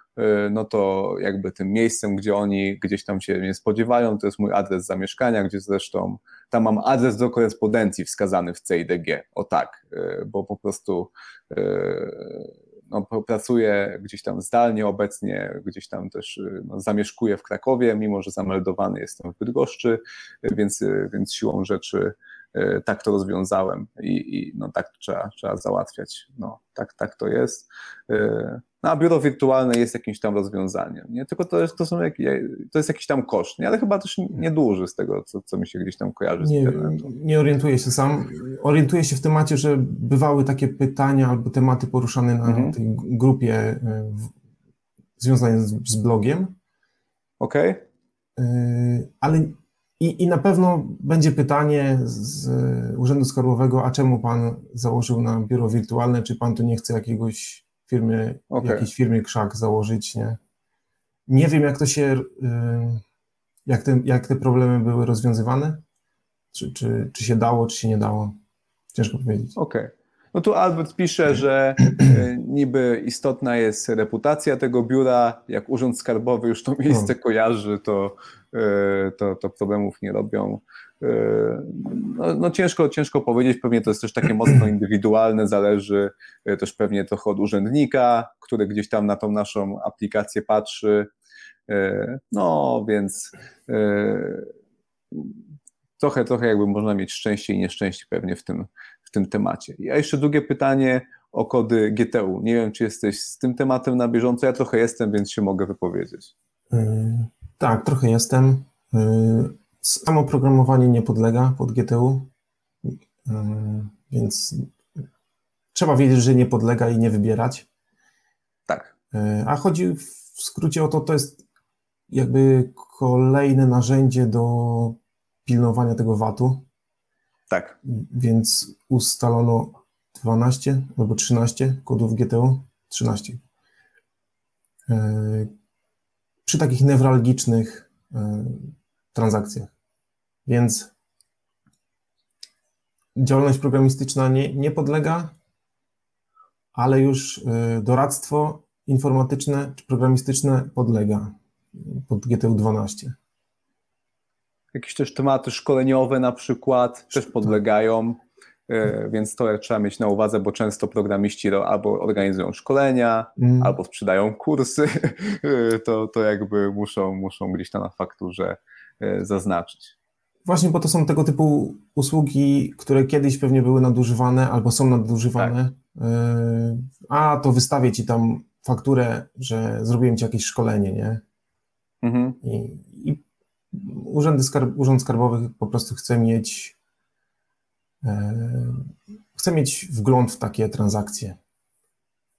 no to jakby tym miejscem, gdzie oni gdzieś tam się nie spodziewają, to jest mój adres zamieszkania, gdzie zresztą tam mam adres do korespondencji wskazany w CIDG, o tak, bo po prostu no, pracuję gdzieś tam zdalnie obecnie, gdzieś tam też no, zamieszkuję w Krakowie, mimo że zameldowany jestem w Bydgoszczy, więc, więc siłą rzeczy E, tak to rozwiązałem i, i no, tak trzeba, trzeba załatwiać. No, tak, tak to jest. E, no, a biuro wirtualne jest jakimś tam rozwiązaniem. Nie? Tylko to jest, to, są to jest jakiś tam koszt, nie? ale chyba też nieduży z tego, co, co mi się gdzieś tam kojarzy z nie, internetu. Nie orientuję się sam. Orientuję się w temacie, że bywały takie pytania albo tematy poruszane na mhm. tej grupie e, w, związane z, z blogiem. Okej. Okay. Ale i, I na pewno będzie pytanie z Urzędu Skarbowego, a czemu pan założył na biuro wirtualne, czy pan tu nie chce jakiegoś firmy, okay. jakiejś firmy krzak założyć, nie? Nie wiem, jak to się, y, jak te, jak te problemy były rozwiązywane, czy, czy, czy się dało, czy się nie dało. Ciężko powiedzieć. Okej. Okay. No tu Albert pisze, że y, niby istotna jest reputacja tego biura, jak Urząd Skarbowy już to miejsce no. kojarzy, to E, to, to problemów nie robią. E, no, no, ciężko, ciężko powiedzieć, pewnie to jest też takie mocno indywidualne, zależy e, też pewnie trochę od urzędnika, który gdzieś tam na tą naszą aplikację patrzy. No więc trochę, trochę jakby można mieć szczęście i nieszczęście pewnie w tym, w tym temacie. A jeszcze drugie pytanie o kody GTU. Nie wiem, czy jesteś z tym tematem na bieżąco. Ja trochę jestem, więc się mogę wypowiedzieć. Tak, trochę jestem. Samo programowanie nie podlega pod GTU, y, więc trzeba wiedzieć, że nie podlega i nie wybierać. Tak. Y, a chodzi w skrócie o to, to jest jakby kolejne narzędzie do pilnowania tego VAT-u. Tak. Więc ustalono 12 albo 13 kodów GTU. 13 przy takich newralgicznych transakcjach. Więc działalność programistyczna nie, nie podlega, ale już e, doradztwo informatyczne czy programistyczne podlega pod GTU 12. Jakieś też tematy szkoleniowe na przykład też podlegają. E, więc to trzeba mieć na uwadze, bo często programiści albo organizują szkolenia, mm. albo sprzedają kursy, e, to, to jakby muszą, muszą gdzieś tam na fakturze zaznaczyć. Właśnie, bo to są tego typu usługi, które kiedyś pewnie były nadużywane albo są nadużywane. Tak. A to wystawię ci tam fakturę, że zrobiłem ci jakieś szkolenie, nie? Mhm. I, i urzędy skarb, Urząd Skarbowy po prostu chce mieć E, chcę mieć wgląd w takie transakcje.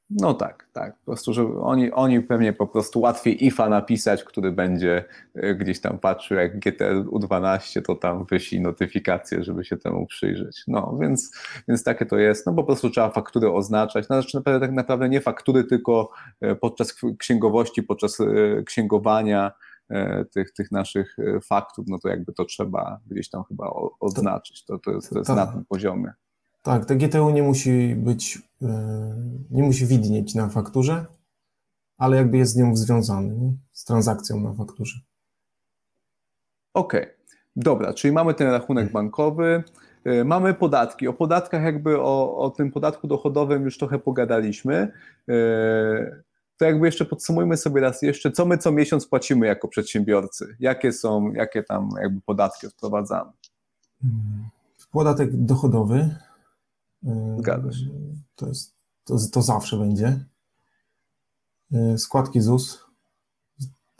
No tak, tak. Po prostu, że oni, oni pewnie po prostu łatwiej IFA napisać, który będzie e, gdzieś tam patrzył, jak GTL U12, to tam wyślij notyfikację, żeby się temu przyjrzeć. No, więc, więc takie to jest. No po prostu trzeba faktury oznaczać. No, znaczy naprawdę, tak naprawdę nie faktury, tylko e, podczas księgowości, podczas księgowania E, tych, tych naszych faktów, no to jakby to trzeba gdzieś tam chyba odznaczyć. To, to jest, to jest tak. na tym poziomie. Tak, te GTU nie musi być, e, nie musi widnieć na fakturze, ale jakby jest z nią związany, nie? z transakcją na fakturze. Okej, okay. dobra, czyli mamy ten rachunek bankowy, mamy podatki. O podatkach, jakby o, o tym podatku dochodowym już trochę pogadaliśmy. to jakby jeszcze podsumujmy sobie raz jeszcze, co my co miesiąc płacimy jako przedsiębiorcy? Jakie są, jakie tam jakby podatki odprowadzamy? Podatek dochodowy. Zgadza się. To, jest, to, to zawsze będzie. Składki ZUS.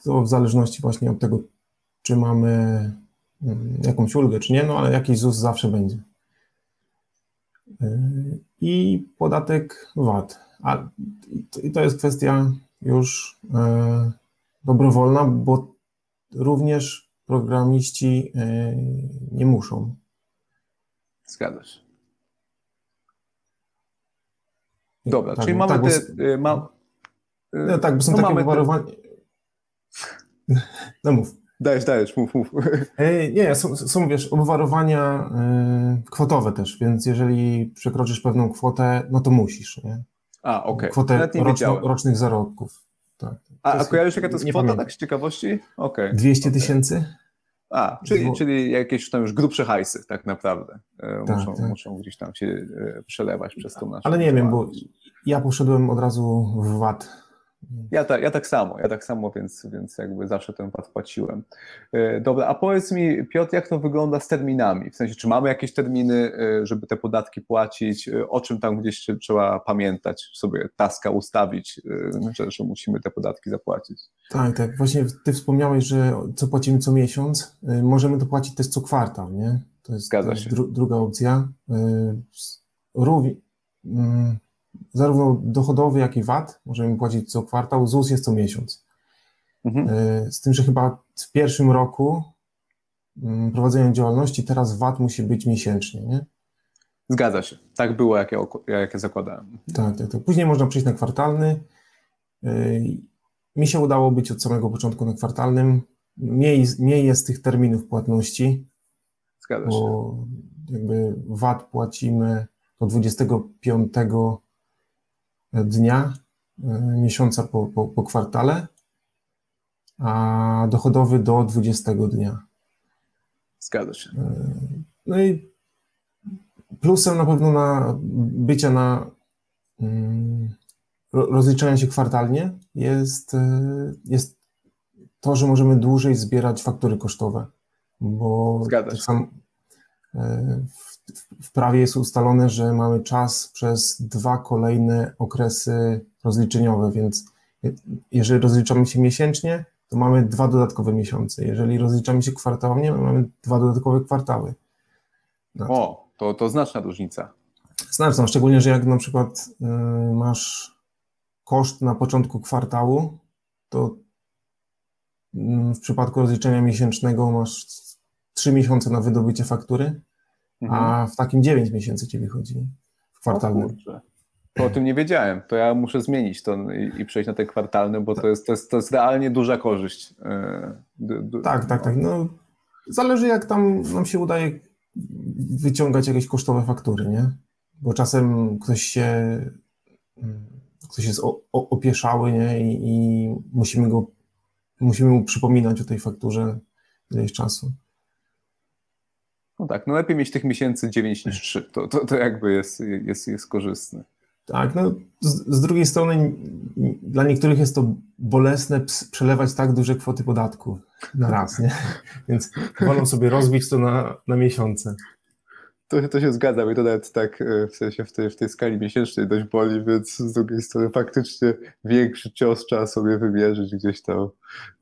To w zależności właśnie od tego, czy mamy mm, jakąś ulgę, czy nie, no ale jakiś ZUS zawsze będzie. I podatek VAT. A, I to jest kwestia już dobrowolna, bo również programiści nie muszą. Zgadza się. Dobra, tak, czyli mamy tak, te. Bo, y, ma, y, no tak, bo są no takie obwarowania. Te... No mów. Dajesz, dajesz, mów, mów. E, nie, są, są wiesz, obwarowania kwotowe też, więc jeżeli przekroczysz pewną kwotę, no to musisz, nie? A, okej. Okay. Kwotę roczno, rocznych zarobków. Tak. A, a kojarzysz jaka to jest kwota, pamiętam. tak z ciekawości? Okay. 200 tysięcy? Okay. A, czyli, czyli jakieś tam już grubsze hajsy tak naprawdę e, tak, muszą, tak. muszą gdzieś tam się e, przelewać przez tą naszą Ale nie wiem, bo ja poszedłem od razu w VAT ja, ta, ja tak samo, ja tak samo, więc, więc jakby zawsze ten VAT płaciłem. E, dobra, a powiedz mi, Piotr, jak to wygląda z terminami? W sensie, czy mamy jakieś terminy, e, żeby te podatki płacić? E, o czym tam gdzieś trzeba pamiętać, sobie taska ustawić, że, że musimy te podatki zapłacić? Tak, tak. Właśnie ty wspomniałeś, że co płacimy co miesiąc, możemy to płacić też co kwartał, nie? To jest, Zgadza się. Dru druga opcja. Równie zarówno dochodowy, jak i VAT możemy płacić co kwartał, ZUS jest co miesiąc. Mhm. E, z tym, że chyba w pierwszym roku mm, prowadzenia działalności teraz VAT musi być miesięcznie, nie? Zgadza się. Tak było, jak ja, jak ja zakładałem. Tak, tak, tak. Później można przejść na kwartalny. E, mi się udało być od samego początku na kwartalnym. Mniej, mniej jest tych terminów płatności. Zgadza się. Bo jakby VAT płacimy do 25 dnia, e, miesiąca po, po, po kwartale, a dochodowy do 20 dnia. Zgadza się. E, no i plusem na pewno na bycia na mm, rozliczania się kwartalnie jest, e, jest to, że możemy dłużej zbierać faktury kosztowe, bo Zgadza się. Sam, w prawie jest ustalone, że mamy czas przez dwa kolejne okresy rozliczeniowe, więc jeżeli rozliczamy się miesięcznie, to mamy dwa dodatkowe miesiące. Jeżeli rozliczamy się kwartałownie, mamy dwa dodatkowe kwartały. No. O, to, to znaczna różnica. Znaczna, szczególnie, że jak na przykład y, masz koszt na początku kwartału, to y, w przypadku rozliczenia miesięcznego masz trzy miesiące na wydobycie faktury, mhm. a w takim 9 miesięcy ci wychodzi w kwartalnym. To o tym nie wiedziałem. To ja muszę zmienić to i, i przejść na te kwartalne, bo to jest, to jest, to jest realnie duża korzyść. E, tak, tak, tak. No, zależy jak tam nam się udaje wyciągać jakieś kosztowe faktury, nie? Bo czasem ktoś się mm, ktoś jest opieszały, nie? I, i musimy go musimy mu przypominać o tej fakturze ileś czasu. No tak, no lepiej mieć tych miesięcy 9 niż 3. To, to, to jakby jest, jest, jest korzystne. Tak, no z, z, drugiej strony dla niektórych jest to bolesne przelewać tak duże kwoty podatku na raz, nie? Więc wolą sobie rozbić to na, na miesiące. To, to się zgadza i to nawet tak e, w sensie w tej, w tej skali miesięcznej dość boli, więc z drugiej strony faktycznie większy cios trzeba sobie wymierzyć gdzieś tam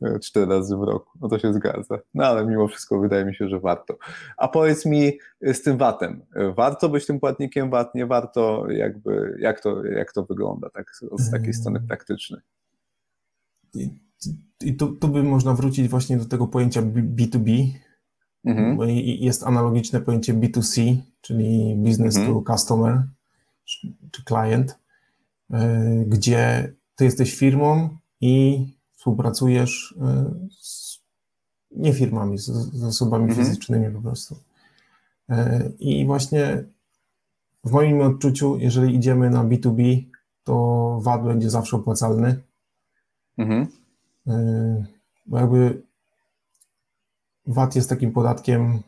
e, cztery razy w roku. No to się zgadza. No ale mimo wszystko wydaje mi się, że warto. A powiedz mi e, z tym VAT-em. Warto być tym płatnikiem VAT? Nie warto? Jakby, jak, to, jak to wygląda tak z takiej strony praktycznej? I, i tu, tu by można wrócić właśnie do tego pojęcia B2B, Mhm. Jest analogiczne pojęcie B2C, czyli business mhm. to customer czy client, e, gdzie ty jesteś firmą i współpracujesz e, z nie firmami, z, z osobami mhm. fizycznymi po prostu. E, I właśnie w moim odczuciu, jeżeli idziemy na B2B, to VAT będzie zawsze opłacalny. Mhm. Bo jakby VAT jest takim podatkiem,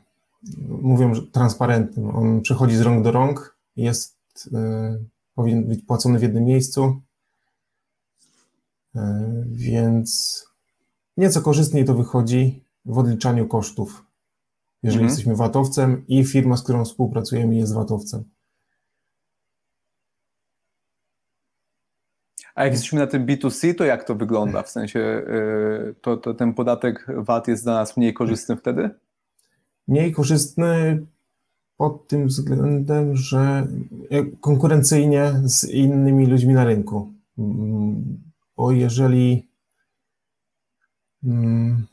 mówią, że transparentnym. On przechodzi z rąk do rąk, jest, y, powinien być płacony w jednym miejscu. Więc nieco korzystniej to wychodzi w odliczaniu kosztów, jeżeli mhm. jesteśmy VAT-owcem i firma, z którą współpracujemy, jest VAT-owcem. A jak jesteśmy na tym B2C, to jak to wygląda? W sensie y, to, to ten podatek VAT jest dla nas mniej korzystny wtedy? Mniej korzystny pod tym względem, że konkurencyjnie z innymi ludźmi na rynku. Bo jeżeli mm,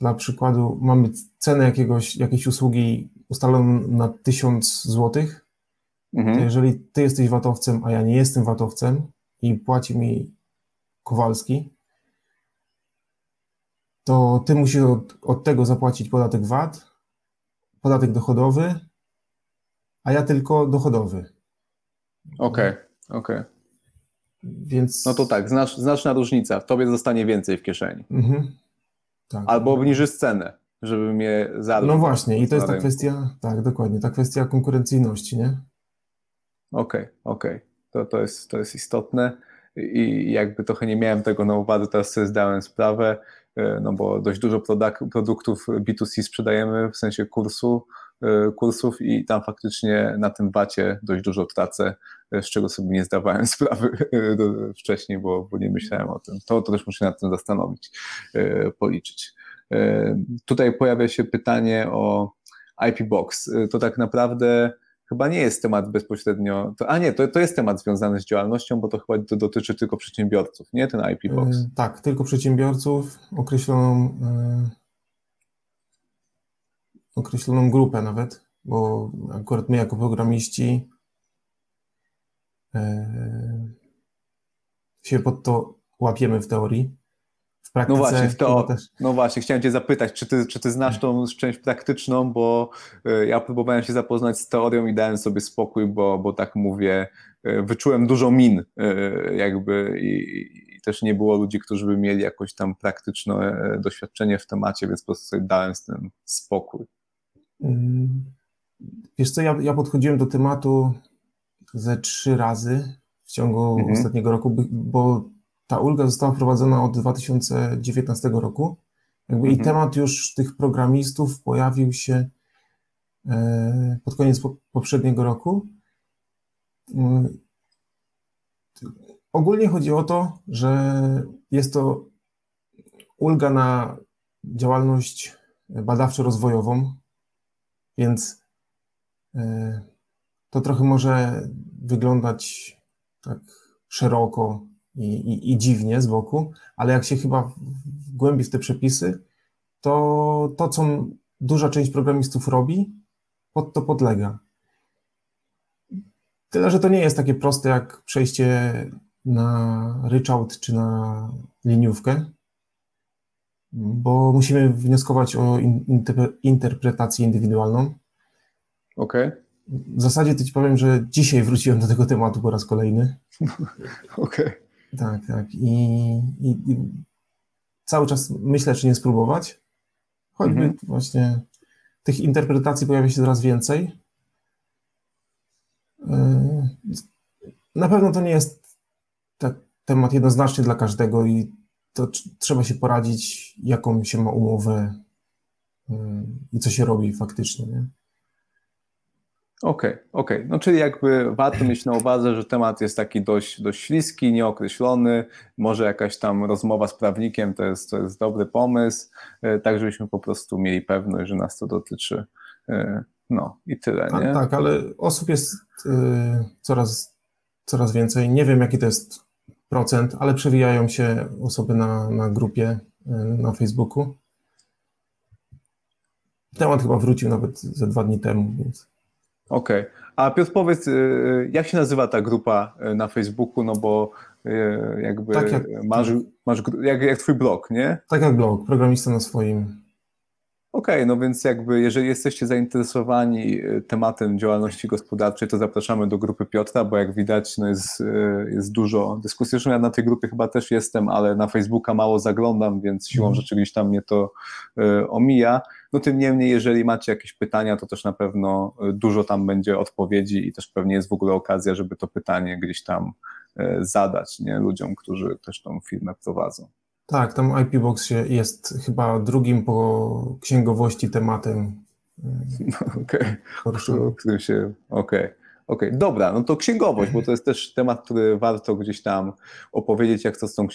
dla przykładu mamy cenę jakiegoś, jakiejś usługi ustaloną na 1000 zł, mhm. to jeżeli ty jesteś watowcem, a ja nie jestem watowcem, i płaci mi Kowalski, to ty musisz od, od tego zapłacić podatek VAT, podatek dochodowy, a ja tylko dochodowy. Okej, okay, okej. Okay. Więc... No to tak, znacz, znaczna różnica. Tobie zostanie więcej w kieszeni. Mhm. Tak. Albo obniżysz cenę, żeby mnie zadać. No właśnie, i to jest ta kwestia, tak, dokładnie, ta kwestia konkurencyjności, nie? Okej, okay, okej to, to, jest, to jest istotne i jakby trochę nie miałem tego na uwadze, teraz sobie zdałem sprawę, e, no bo dość dużo produktów B2C sprzedajemy w sensie kursu, e, kursów i tam faktycznie na tym bacie dość dużo tracę, e, z czego sobie nie zdawałem sprawy wcześniej, bo, bo nie myślałem o tym. To, to też muszę nad tym zastanowić, policzyć. Tutaj pojawia się pytanie o IP Box. To tak naprawdę chyba nie jest temat bezpośrednio, to, a nie, to, to jest temat związany z działalnością, bo to chyba dotyczy tylko przedsiębiorców, nie ten IP Box? Yy, tak, tylko przedsiębiorców, określoną, yy, określoną grupę nawet, bo akurat my jako programiści yy, się pod to łapiemy w teorii praktyce. No właśnie, to, też... no właśnie, chciałem Cię zapytać, czy Ty, czy ty znasz tą część praktyczną, bo e, ja próbowałem się zapoznać z teorią i dałem sobie spokój, bo, bo tak mówię, e, wyczułem dużo min e, jakby i, i też nie było ludzi, którzy by mieli jakoś tam praktyczne doświadczenie w temacie, więc po prostu sobie dałem z tym spokój. Mm. Wiesz co, ja, ja podchodziłem do tematu ze trzy razy w ciągu mhm. ostatniego roku, bo ta ulga została wprowadzona od 2019 roku. Jakby mhm. I temat już tych programistów pojawił się e, pod koniec poprzedniego roku. E, ogólnie chodzi o to, że jest to ulga na działalność badawczo-rozwojową, więc e, to trochę może wyglądać tak szeroko i, i, i dziwnie z boku, ale jak się chyba wgłębi w te przepisy, to to, co duża część programistów robi, pod to podlega. Tyle, że to nie jest takie proste jak przejście na ryczałt czy na liniówkę, bo musimy wnioskować o interpretację indywidualną. Okej. Okay. W zasadzie to ci powiem, że dzisiaj wróciłem do tego tematu po raz kolejny. Okej. Okay. Tak, tak. I, i, i cały czas myślę, czy nie spróbować. Choćby mhm. właśnie tych interpretacji pojawia się coraz więcej. E, na pewno to nie jest temat jednoznaczny dla każdego i to trzeba się poradzić, jaką się ma umowę e, i co się robi faktycznie. Nie? Okej, okay, okej. Okay. No czyli jakby warto mieć na uwadze, że temat jest taki dość, dość śliski, nieokreślony, może jakaś tam rozmowa z prawnikiem to jest, to jest dobry pomysł, e, tak żebyśmy po prostu mieli pewność, że nas to dotyczy. E, no i tyle, nie? A, tak, ale osób jest y, coraz, coraz więcej. Nie wiem, jaki to jest procent, ale przewijają się osoby na, na grupie na Facebooku. Temat chyba wrócił nawet ze dwa dni temu, więc... Okej. Okay. A Piotr, powiedz, y, y, jak się nazywa ta grupa y, na Facebooku, no bo jakby tak jak, masz, masz jak, jak twój blog, nie? Tak jak blog, programista na swoim. Okej, okay, no więc jakby jeżeli jesteście zainteresowani tematem działalności gospodarczej, to zapraszamy do grupy Piotra, bo jak widać no jest, jest dużo dyskusji. Zresztą ja na tej grupie chyba też jestem, ale na Facebooka mało zaglądam, więc siłą mhm. rzeczy gdzieś tam mnie to omija. No tym niemniej, jeżeli macie jakieś pytania, to też na pewno dużo tam będzie odpowiedzi i też pewnie jest w ogóle okazja, żeby to pytanie gdzieś tam zadać nie? ludziom, którzy też tą firmę prowadzą. Tak, tam IP Box jest chyba drugim po księgowości tematem. Okej, okay. którym się. Okej. Okay. Okej, okay, dobra, no to księgowość, bo to jest też temat, który warto gdzieś tam opowiedzieć, jak to z tą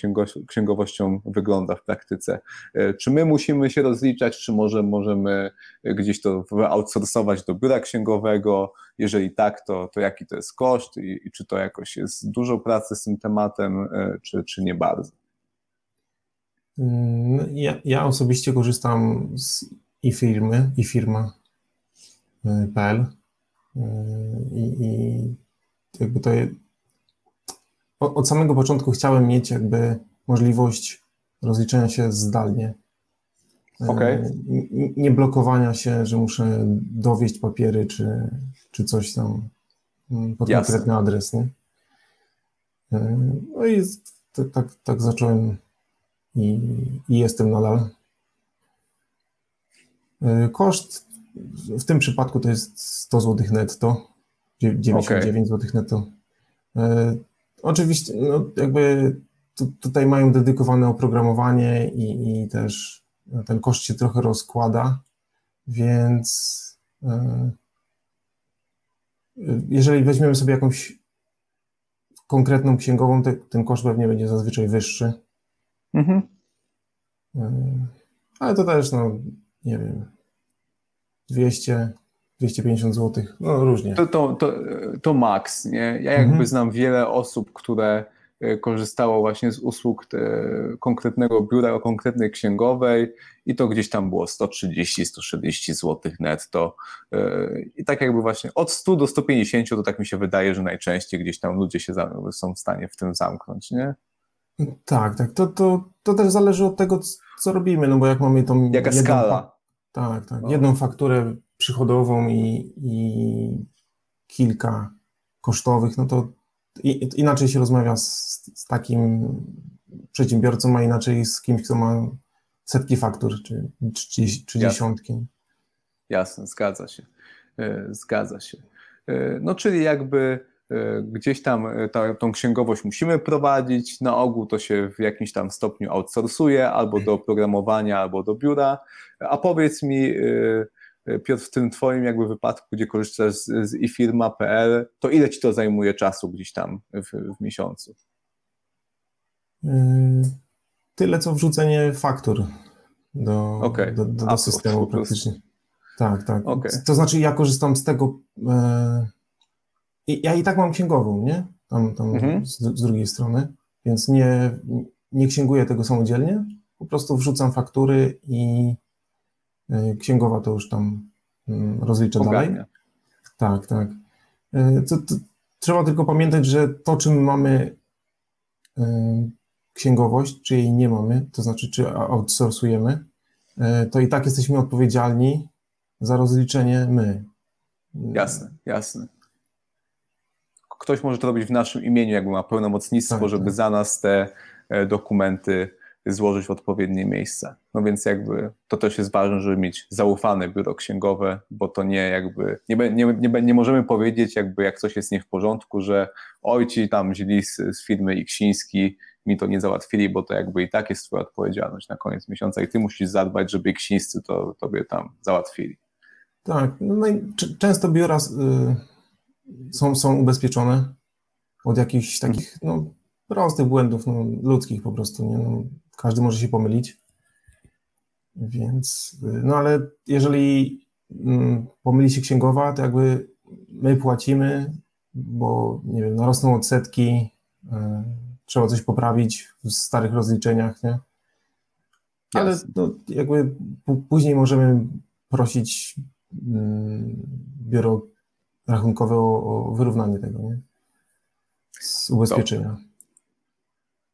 księgowością wygląda w praktyce. E, czy my musimy się rozliczać, czy może możemy gdzieś to outsourcować do biura księgowego? Jeżeli tak, to, to jaki to jest koszt i, i czy to jakoś jest dużo pracy z tym tematem, e, czy, czy nie bardzo? Mm, ja, ja osobiście korzystam z e-firmy, e-firma.pl i, i jakby to od samego początku chciałem mieć jakby możliwość rozliczenia się zdalnie. Okay. Nie blokowania się, że muszę dowieść papiery czy, czy coś tam mm, pod Jasne. konkretny adres. Nie? No i tak, tak zacząłem i, i jestem nadal. Koszt w tym przypadku to jest 100 zł netto, 99 okay. zł netto. E, oczywiście, no jakby tu, tutaj mają dedykowane oprogramowanie i, i, też ten koszt się trochę rozkłada, więc e, jeżeli weźmiemy sobie jakąś konkretną księgową, te, ten koszt pewnie będzie zazwyczaj wyższy. Mhm. E, ale to też, no, nie wiem, 200, 250 zł, no różnie. To, to, to, to maks, nie? Ja jakby mhm. znam wiele osób, które e, korzystało właśnie z usług te, konkretnego biura o konkretnej księgowej i to gdzieś tam było 130-140 zł netto. E, I tak jakby właśnie od 100 do 150 to tak mi się wydaje, że najczęściej gdzieś tam ludzie się są w stanie w tym zamknąć, nie? Tak, tak. To, to, to też zależy od tego, co robimy, no bo jak mamy tą... Jaka jedną, skala? Tak, tak. No. Jedną fakturę przychodową i, i kilka kosztowych, no to inaczej się rozmawia z, z, takim przedsiębiorcą, a inaczej z kimś, kto ma setki faktur czy, czy, czy dziesiątki. Jasne, zgadza się. E, zgadza się. E, no czyli jakby gdzieś tam ta, tą księgowość musimy prowadzić, na ogół to się w jakimś tam stopniu outsourcuje albo do programowania, albo do biura, a powiedz mi E, Piotr, w tym twoim jakby wypadku, gdzie korzystasz z, z ifirma.pl, to ile ci to zajmuje czasu gdzieś tam w, w miesiącu? Yy, tyle, co wrzucenie faktur do, okay. do, do, do systemu praktycznie. Tak, tak. Okay. To znaczy ja korzystam z tego, e, ja i tak mam księgową, nie? Tam, tam mhm. z, z, drugiej strony, więc nie, nie księguję tego samodzielnie, po prostu wrzucam faktury i E, księgowa to już tam mm, rozlicza Ogarnia. dalej. Tak, tak. E, to, to, trzeba tylko pamiętać, że to, czym mamy e, księgowość, czy jej nie mamy, to znaczy, czy outsourcujemy, to i tak jesteśmy odpowiedzialni za rozliczenie my. Jasne, jasne. Ktoś może to robić w naszym imieniu, jakby ma pełnomocnictwo, tak, żeby tak. za nas te dokumenty złożyć w odpowiednie miejsca. No więc jakby to też jest ważne, żeby mieć zaufane biuro księgowe, bo to nie jakby, nie, nie, nie, nie możemy powiedzieć jakby jak coś jest nie w porządku, że oj ci tam źli z, z firmy Iksiński mi to nie załatwili, bo to jakby i tak jest twoja odpowiedzialność na koniec miesiąca i ty musisz zadbać, żeby Iksińscy to tobie tam załatwili. Tak, no i często biura y, są, są ubezpieczone od jakichś takich no, prostych błędów no, ludzkich po prostu. Nie? No, każdy może się pomylić. Więc, no ale jeżeli mm, pomyli się księgowa, to jakby my płacimy, bo nie wiem, narosną odsetki, y, trzeba coś poprawić w starych rozliczeniach, nie? Ale no, jakby później możemy prosić mm, biuro rachunkowe o, o wyrównanie tego, nie? Z ubezpieczenia.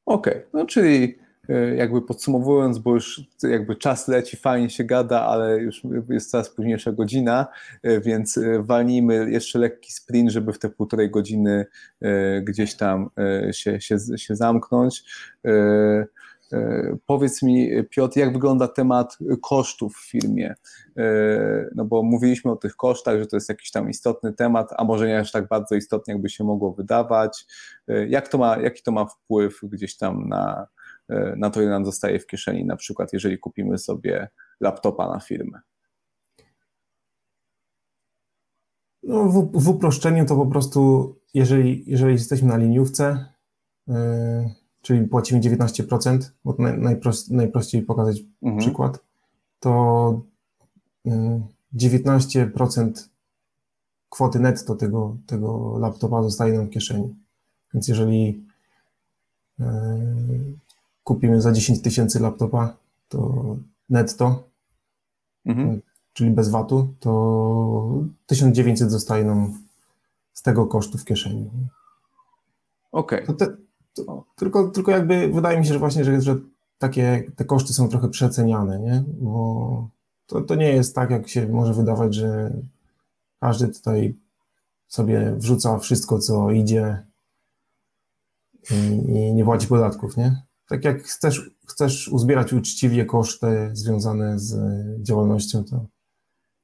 Okej, okay. no czyli E, jakby podsumowując, bo już jakby czas leci, fajnie się gada, ale już jest coraz późniejsza godzina, e, więc e, walnijmy jeszcze lekki sprint, żeby w te półtorej godziny gdzieś tam się, się, się zamknąć. Powiedz mi, Piotr, jak wygląda temat kosztów w firmie? No bo mówiliśmy o tych kosztach, że to jest jakiś tam istotny temat, a może nie aż tak bardzo istotny, jakby się mogło wydawać. Jak to ma, jaki to ma wpływ gdzieś tam na, na to, ile nam zostaje w kieszeni, na przykład jeżeli kupimy sobie laptopa na firmę? No, w, w uproszczeniu to po prostu, jeżeli, jeżeli jesteśmy na liniówce, yy, czyli płacimy 19%, bo najprost, najprościej pokazać mhm. przykład, to yy, 19% kwoty netto tego, tego laptopa zostaje nam w kieszeni. Więc jeżeli yy, kupimy za 10 tysięcy laptopa, to netto, mhm czyli bez VAT-u, to 1900 zostaje nam z tego kosztu w kieszeni. Okej. Okay. Tylko, tylko jakby wydaje mi się, że właśnie, że, że takie te koszty są trochę przeceniane, nie? Bo to, to nie jest tak, jak się może wydawać, że każdy tutaj sobie wrzuca wszystko, co idzie i, i nie płaci podatków, nie? Tak jak chcesz, chcesz uzbierać uczciwie koszty związane z działalnością, to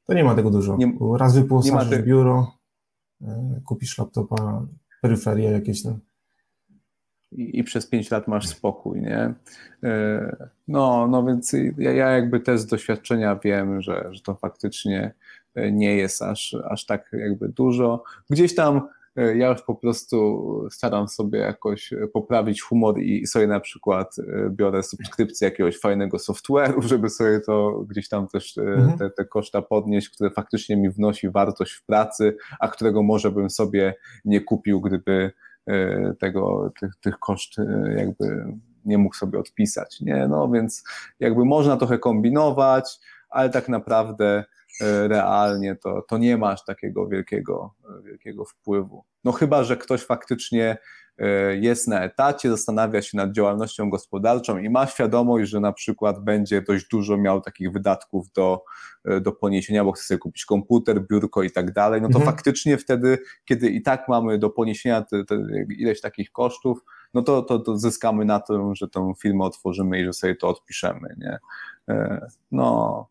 to nie ma tego dużo. Nie, Raz wyposażysz te... biuro, e, kupisz laptopa, peryferie jakieś tam. I, I, przez pięć lat masz spokój, nie? E, no, no więc ja, ja jakby też z doświadczenia wiem, że, że to faktycznie e, nie jest aż, aż tak jakby dużo. Gdzieś tam E, ja już po prostu staram sobie jakoś poprawić humor i sobie na przykład biorę subskrypcję jakiegoś fajnego software'u, żeby sobie to gdzieś tam też mhm. te, te koszta podnieść, które faktycznie mi wnosi wartość w pracy, a którego może bym sobie nie kupił, gdyby tego, tych, tych koszt jakby nie mógł sobie odpisać, nie? No więc jakby można trochę kombinować, ale tak naprawdę E, realnie, to, to nie masz takiego wielkiego, wielkiego wpływu. No chyba, że ktoś faktycznie jest na etacie, zastanawia się nad działalnością gospodarczą i ma świadomość, że na przykład będzie dość dużo miał takich wydatków do, e, do poniesienia, bo chce sobie kupić komputer, biurko i tak dalej, no to mhm. faktycznie wtedy, kiedy i tak mamy do poniesienia te, te ileś takich kosztów, no to, to, to zyskamy na tym, że tę firmę otworzymy i że sobie to odpiszemy, nie? No,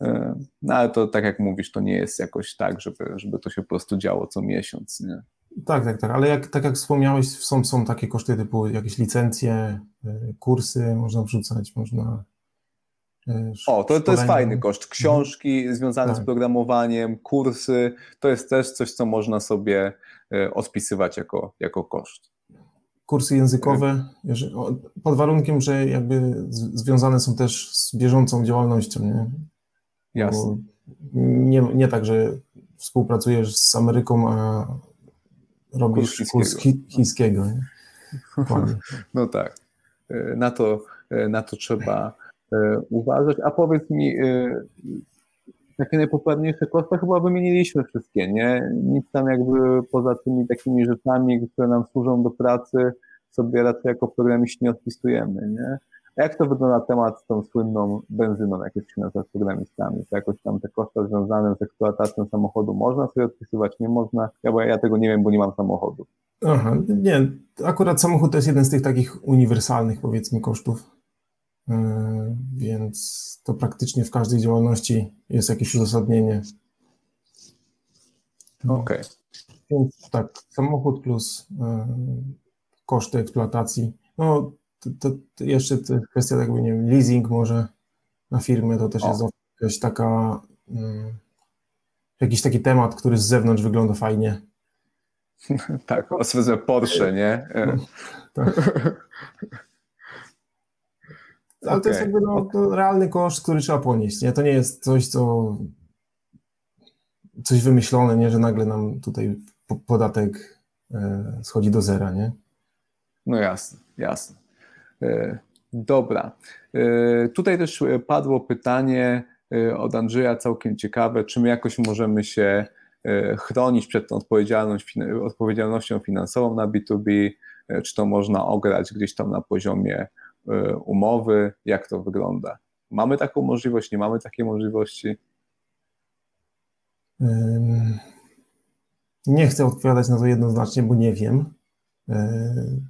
E, no ale to tak jak mówisz, to nie jest jakoś tak, żeby, żeby to się po prostu działo co miesiąc. Nie? Tak, tak, tak, ale jak, tak jak wspomniałeś, są, są takie koszty typu jakieś licencje, e, kursy można wrzucać, można. E, o, to, to jest fajny koszt. Książki mhm. związane tak. z programowaniem, kursy, to jest też coś, co można sobie odpisywać jako, jako koszt. Kursy językowe, pod warunkiem, że jakby związane są też z bieżącą działalnością, nie? Jasne. Nie, nie tak, że współpracujesz z Ameryką, a robisz kurs, kurs chi, chińskiego. No tak. E, na to, e, na to trzeba e, uważać. A powiedz mi, takie najpopularniejsze koszty chyba wymieniliśmy wszystkie, nie? Nic tam jakby poza tymi takimi rzeczami, które nam służą do pracy, sobie raczej jako programiści nie odpisujemy, nie? Jak to wygląda temat z tą słynną benzyną, jak jest się z programistami? To jakoś tam te koszty związane z eksploatacją samochodu można sobie odpisywać, nie można? Ja, bo ja tego nie wiem, bo nie mam samochodu. Aha, nie, akurat samochód to jest jeden z tych takich uniwersalnych, powiedzmy, kosztów. Yy, więc to praktycznie w każdej działalności jest jakieś uzasadnienie. Okej. Okay. Więc tak, samochód plus yy, koszty eksploatacji. No, to, to jeszcze kwestia jakby, nie wiem, leasing może na firmę, to też o. jest jakaś taka, um, jakiś taki temat, który z zewnątrz wygląda fajnie. tak, oswedzę Porsche, nie? Tak. Ale okay. to jest jakby no, realny koszt, który trzeba ponieść, nie? To nie jest coś, co coś wymyślone, nie? Że nagle nam tutaj podatek e, schodzi do zera, nie? No jasne, jasne. E, dobra. E, tutaj też padło pytanie e, od Andrzeja, całkiem ciekawe, czy my jakoś możemy się chronić przed tą odpowiedzialnością finansową na B2B, czy to można ograć gdzieś tam na poziomie umowy, jak to wygląda? Mamy taką możliwość, nie mamy takiej możliwości? Nie chcę odpowiadać na to jednoznacznie, bo nie wiem.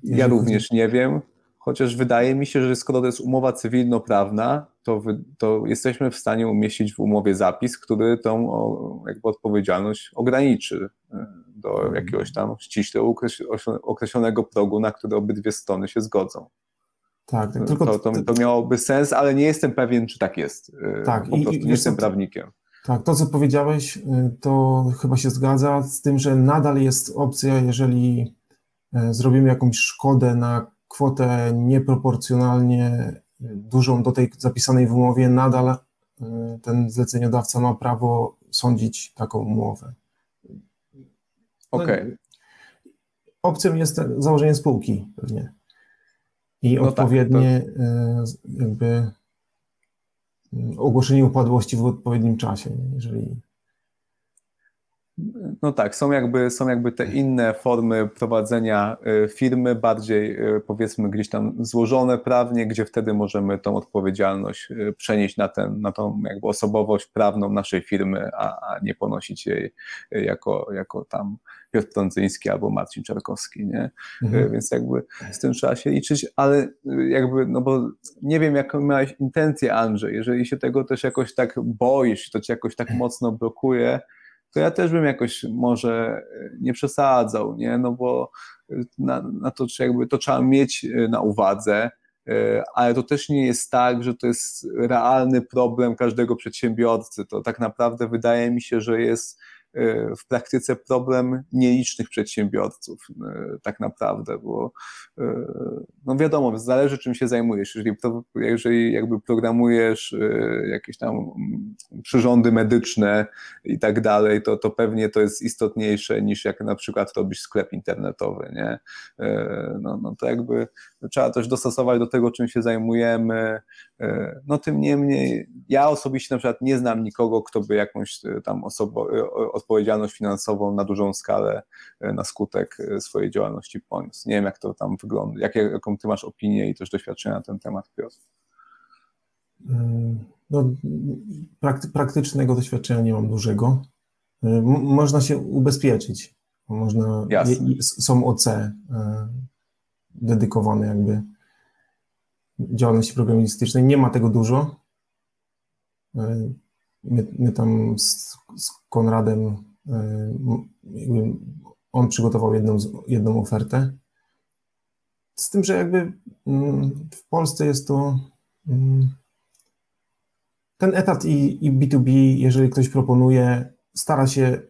Ja również nie wiem chociaż wydaje mi się, że skoro to jest umowa cywilnoprawna, to, to jesteśmy w stanie umieścić w umowie zapis, który tą jakby odpowiedzialność ograniczy e, do mhm. jakiegoś tam ściśle określonego progu, na który obydwie strony się zgodzą. Tak, tak tylko to, to, to, miałoby sens, ale nie jestem pewien, czy tak jest. E, tak, po prostu i, nie jestem prawnikiem. Tak, to co powiedziałeś, y, to chyba się zgadza z tym, że nadal jest opcja, jeżeli e, zrobimy jakąś szkodę na kwotę nieproporcjonalnie y, dużą do tej zapisanej w umowie, nadal y, ten zleceniodawca ma prawo sądzić taką umowę. Okej. Okay. Opcją jest założenie spółki pewnie i no odpowiednie tak, to... jakby ogłoszenie upadłości w odpowiednim czasie, jeżeli no tak, są jakby, są jakby te inne formy prowadzenia y, firmy, bardziej y, powiedzmy gdzieś tam złożone prawnie, gdzie wtedy możemy tą odpowiedzialność y, przenieść na, ten, na tą jakby osobowość prawną naszej firmy, a, a nie ponosić jej jako, jako tam Piotr Prądzyński albo Marcin Czarkowski, nie? Mhm. Więc jakby z tym trzeba się liczyć, ale jakby, no bo nie wiem, jaką miałeś intencję, Andrzej, jeżeli się tego też jakoś tak boisz, to cię jakoś tak mocno blokuje, to ja też bym jakoś może nie przesadzał, nie? No bo na, na to, jakby to trzeba mieć e, na uwadze, e, ale to też nie jest tak, że to jest realny problem każdego przedsiębiorcy. To tak naprawdę wydaje mi się, że jest w praktyce problem nielicznych przedsiębiorców e, tak naprawdę, bo e, no wiadomo, zależy czym się zajmujesz. Jeżeli, jeżeli jakby programujesz e, jakieś tam mm, przyrządy medyczne i tak dalej, to, to pewnie to jest istotniejsze niż jak na przykład robisz sklep internetowy, nie? No, no to jakby trzeba też dostosować do tego, czym się zajmujemy. No tym niemniej, ja osobiście na przykład nie znam nikogo, kto by jakąś tam osobą odpowiedzialność finansową na dużą skalę e, na skutek e, swojej działalności poniósł. Nie wiem, jak to tam wygląda, jak, jaką ty masz opinię i też doświadczenia na ten temat, Piotr? Mm, no, prakty, praktycznego doświadczenia nie mam dużego. E, można się ubezpieczyć. Można, są OC dedykowane jakby działalności programistycznej. Nie ma tego dużo. My, my tam z, z Konradem, e, on przygotował jedną, jedną ofertę. Z tym, że jakby mm, w Polsce jest to mm, ten etat i, i B2B, jeżeli ktoś proponuje, stara się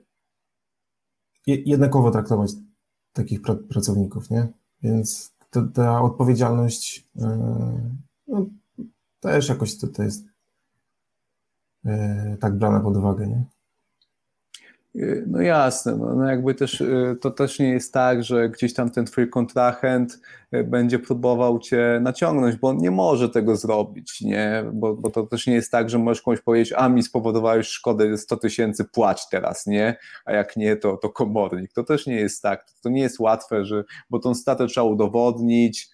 jednakowo traktować takich pracowników, nie? Więc to, ta odpowiedzialność e, no, też jakoś to jest E, tak brane pod uwagę, nie? No jasne, no, no jakby też e, to też nie jest tak, że gdzieś tam ten twój kontrahent e, będzie próbował cię naciągnąć, bo on nie może tego zrobić, nie? Bo, bo to też nie jest tak, że możesz komuś powiedzieć, a mi spowodowałeś szkodę 100 tysięcy, płać teraz, nie? A jak nie, to, to komornik. To też nie jest tak, to nie jest łatwe, że, bo tą statę trzeba udowodnić,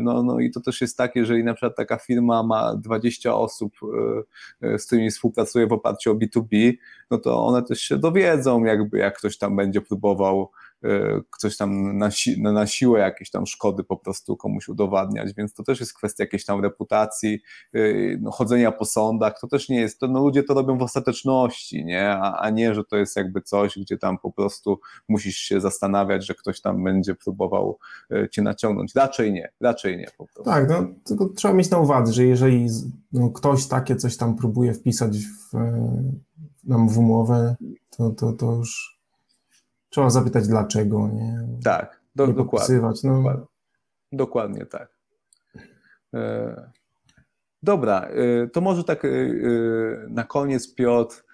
no, no i to też jest tak, jeżeli na przykład taka firma ma 20 osób, z którymi współpracuje w oparciu o B2B, no to one też się dowiedzą, jakby jak ktoś tam będzie próbował E, ktoś tam na, si na siłę jakieś tam szkody po prostu komuś udowadniać, więc to też jest kwestia jakiejś tam reputacji, e, no, chodzenia po sądach, to też nie jest, to no, ludzie to robią w ostateczności, nie? A, a nie, że to jest jakby coś, gdzie tam po prostu musisz się zastanawiać, że ktoś tam będzie próbował e, cię naciągnąć. Raczej nie, raczej nie po prostu. Tak, no tylko trzeba mieć na uwadze, że jeżeli no, ktoś takie coś tam próbuje wpisać w, nam w umowę, to, to, to już Trzeba zapytać dlaczego, nie? Tak, do, nie dokładnie, no. dokładnie. Dokładnie tak. E, dobra, e, to może tak e, na koniec, Piotr,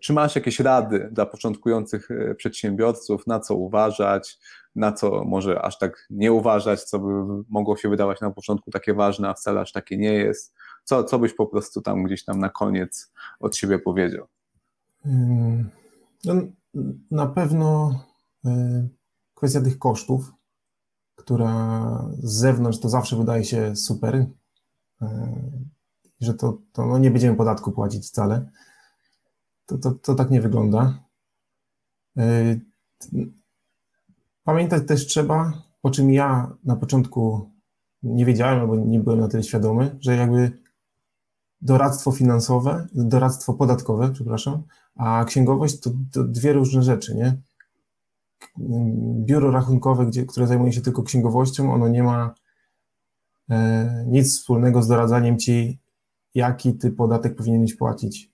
czy masz jakieś rady dla początkujących przedsiębiorców, na co uważać, na co może aż tak nie uważać, co by mogło się wydawać na początku takie ważne, a wcale aż takie nie jest? Co, co byś po prostu tam gdzieś tam na koniec od siebie powiedział? No, na pewno e, kwestia tych kosztów, która z zewnątrz to zawsze wydaje się super, e, że to, to no nie będziemy podatku płacić wcale. To, to, to tak nie wygląda. E, pamiętać też trzeba, o czym ja na początku nie wiedziałem albo nie byłem na tyle świadomy, że jakby doradztwo finansowe, doradztwo podatkowe, przepraszam, a księgowość to, to dwie różne rzeczy, nie? Biuro rachunkowe, gdzie, które zajmuje się tylko księgowością, ono nie ma e, nic wspólnego z doradzaniem ci, jaki ty podatek powinieneś płacić.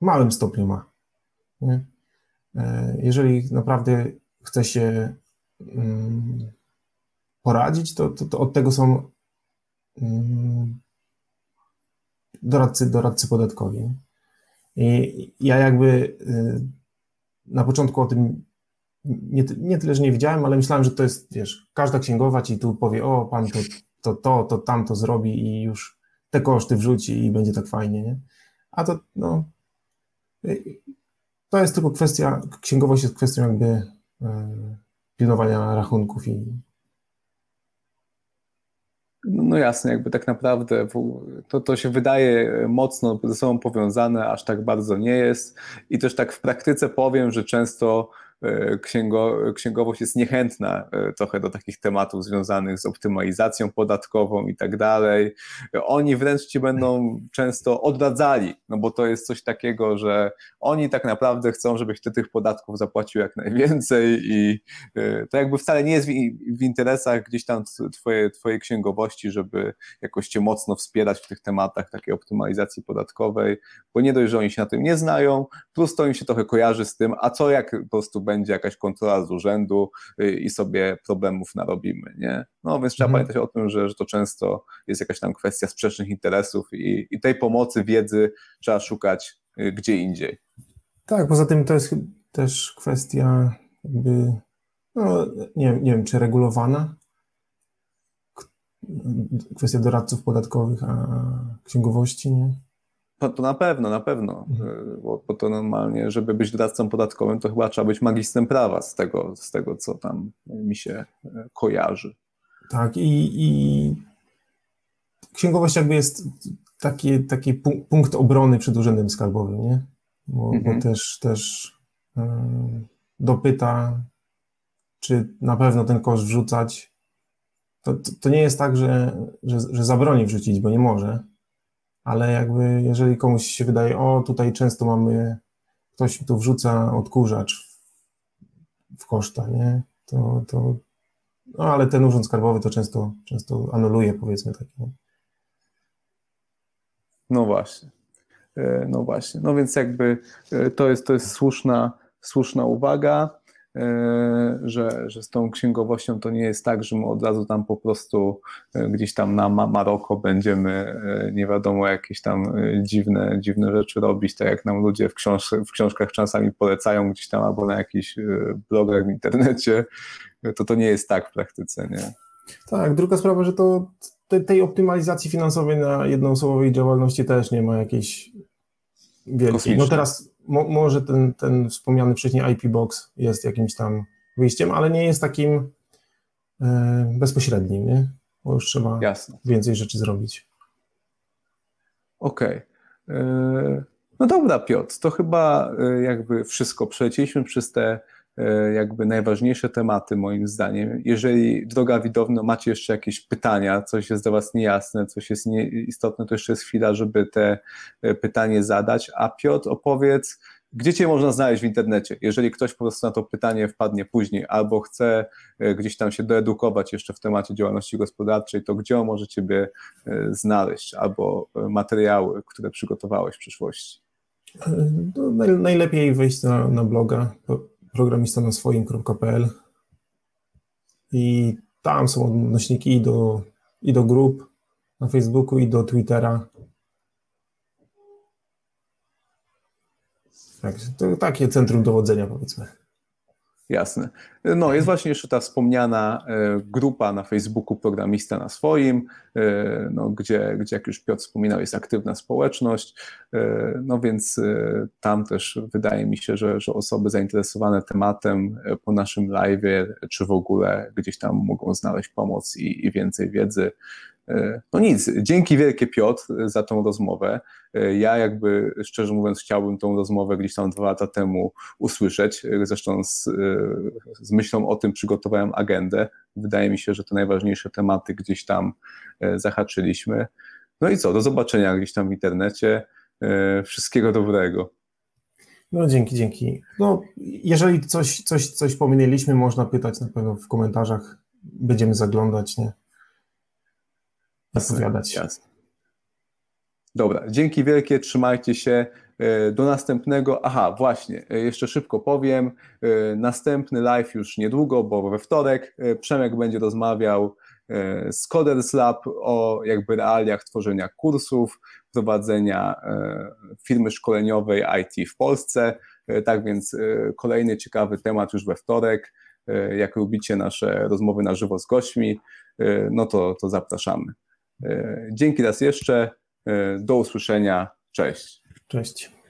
W małym stopniu ma. Nie? E, jeżeli naprawdę chce się mm, poradzić, to, to, to od tego są mm, doradcy, doradcy podatkowi. I ja jakby y, na początku o tym nie, nie tyle, że nie wiedziałem, ale myślałem, że to jest, wiesz, każda księgowa ci tu powie, o, pan to, to, to, to tamto zrobi i już te koszty wrzuci i będzie tak fajnie, nie? A to, no, y, to jest tylko kwestia, księgowość jest kwestią jakby y, pilnowania rachunków i no, no jasne, jakby tak naprawdę to, to się wydaje mocno ze sobą powiązane, aż tak bardzo nie jest. I też tak w praktyce powiem, że często księgo, księgowość jest niechętna e, trochę do takich tematów związanych z optymalizacją podatkową i tak dalej. Oni wręcz ci będą często odradzali, no bo to jest coś takiego, że oni tak naprawdę chcą, żebyś ty tych podatków zapłacił jak najwięcej i e, to jakby wcale nie jest w, w interesach gdzieś tam twoje, twojej księgowości, żeby jakoś cię mocno wspierać w tych tematach takiej optymalizacji podatkowej, bo nie dość, że oni się na tym nie znają, plus to im się trochę kojarzy z tym, a co jak po prostu będzie jakaś kontrola z urzędu y, i sobie problemów narobimy, nie? No więc trzeba mhm. pamiętać o tym, że, że to często jest jakaś tam kwestia sprzecznych interesów i, i tej pomocy, wiedzy trzeba szukać y, gdzie indziej. Tak, poza tym to jest też kwestia jakby, no, nie, nie wiem, czy regulowana, kwestia doradców podatkowych, a księgowości, nie? To, to na pewno, na pewno, mhm. E, bo, bo, to normalnie, żeby być doradcą podatkowym, to chyba trzeba być magistrem prawa z tego, z tego co tam mi się e, kojarzy. Tak, i, i księgowość jakby jest taki, taki punkt obrony przed urzędem skarbowym, nie? Bo, mhm. bo też, też yy, dopyta, czy na pewno ten koszt wrzucać. To, to, to nie jest tak, że, że, że zabroni wrzucić, bo nie może ale jakby jeżeli komuś się wydaje, o tutaj często mamy, ktoś tu wrzuca odkurzacz w koszta, nie? To, to no ale ten urząd skarbowy to często, często anuluje, powiedzmy tak. Nie? No właśnie. E, no właśnie. No więc jakby e, to jest, to jest słuszna, słuszna uwaga. E, że, że z tą księgowością to nie jest tak, że my od razu tam po prostu e, gdzieś tam na Maroko będziemy e, nie wiadomo jakieś tam dziwne, dziwne rzeczy robić, tak jak nam ludzie w, książ w książkach czasami polecają gdzieś tam albo na jakichś blogach w internecie, to to nie jest tak w praktyce, nie? Tak, druga sprawa, że to tej optymalizacji finansowej na jednoosobowej działalności też nie ma jakiejś wielkiej. No teraz mo, może ten, ten wspomniany wcześniej IP Box jest jakimś tam wyjściem, ale nie jest takim e, bezpośrednim, nie? Bo już trzeba Jasne. więcej rzeczy zrobić. Okej. Okay. E, no dobra, Piotr, to chyba e, jakby wszystko. Przelecieliśmy przez te jakby najważniejsze tematy moim zdaniem. Jeżeli, droga widowno, macie jeszcze jakieś pytania, coś jest dla Was niejasne, coś jest istotne, to jeszcze jest chwila, żeby te e, pytanie zadać. A Piotr, opowiedz, gdzie Cię można znaleźć w internecie? Jeżeli ktoś po prostu na to pytanie wpadnie później albo chce e, gdzieś tam się doedukować jeszcze w temacie działalności gospodarczej, to gdzie może Ciebie znaleźć albo materiały, które przygotowałeś w przyszłości? No, najlepiej wejść na, na bloga programista na swoim.pl i tam są odnośniki i do, i do grup na Facebooku, i do Twittera. Tak, to takie centrum dowodzenia, powiedzmy. Jasne. No, jest właśnie jeszcze ta wspomniana e, grupa na Facebooku Programista na swoim, e, no, gdzie, gdzie, jak już Piotr wspominał, jest aktywna społeczność. E, no więc tam też wydaje mi się, że, że osoby zainteresowane tematem po naszym live, czy w ogóle gdzieś tam mogą znaleźć pomoc i, i więcej wiedzy. No nic, dzięki wielkie Piotr za tą rozmowę. Ja jakby szczerze mówiąc chciałbym tą rozmowę gdzieś tam dwa lata temu usłyszeć. Zresztą z, z myślą o tym przygotowałem agendę. Wydaje mi się, że te najważniejsze tematy gdzieś tam zahaczyliśmy. No i co, do zobaczenia gdzieś tam w internecie. Wszystkiego dobrego. No dzięki, dzięki. No, jeżeli coś, coś, coś pominęliśmy, można pytać na pewno w komentarzach. Będziemy zaglądać, nie? Zapowiadać. Jasne. Dobra, dzięki wielkie, trzymajcie się. E, do następnego. Aha, właśnie, e, jeszcze szybko powiem. E, następny live już niedługo, bo we wtorek Przemek będzie rozmawiał z Coders Lab o jakby realiach tworzenia kursów, prowadzenia firmy szkoleniowej IT w Polsce. Tak więc kolejny ciekawy temat już we wtorek. Jak lubicie nasze rozmowy na żywo z gośćmi, no to, to zapraszamy. Dzięki raz jeszcze. Do usłyszenia. Cześć. Cześć.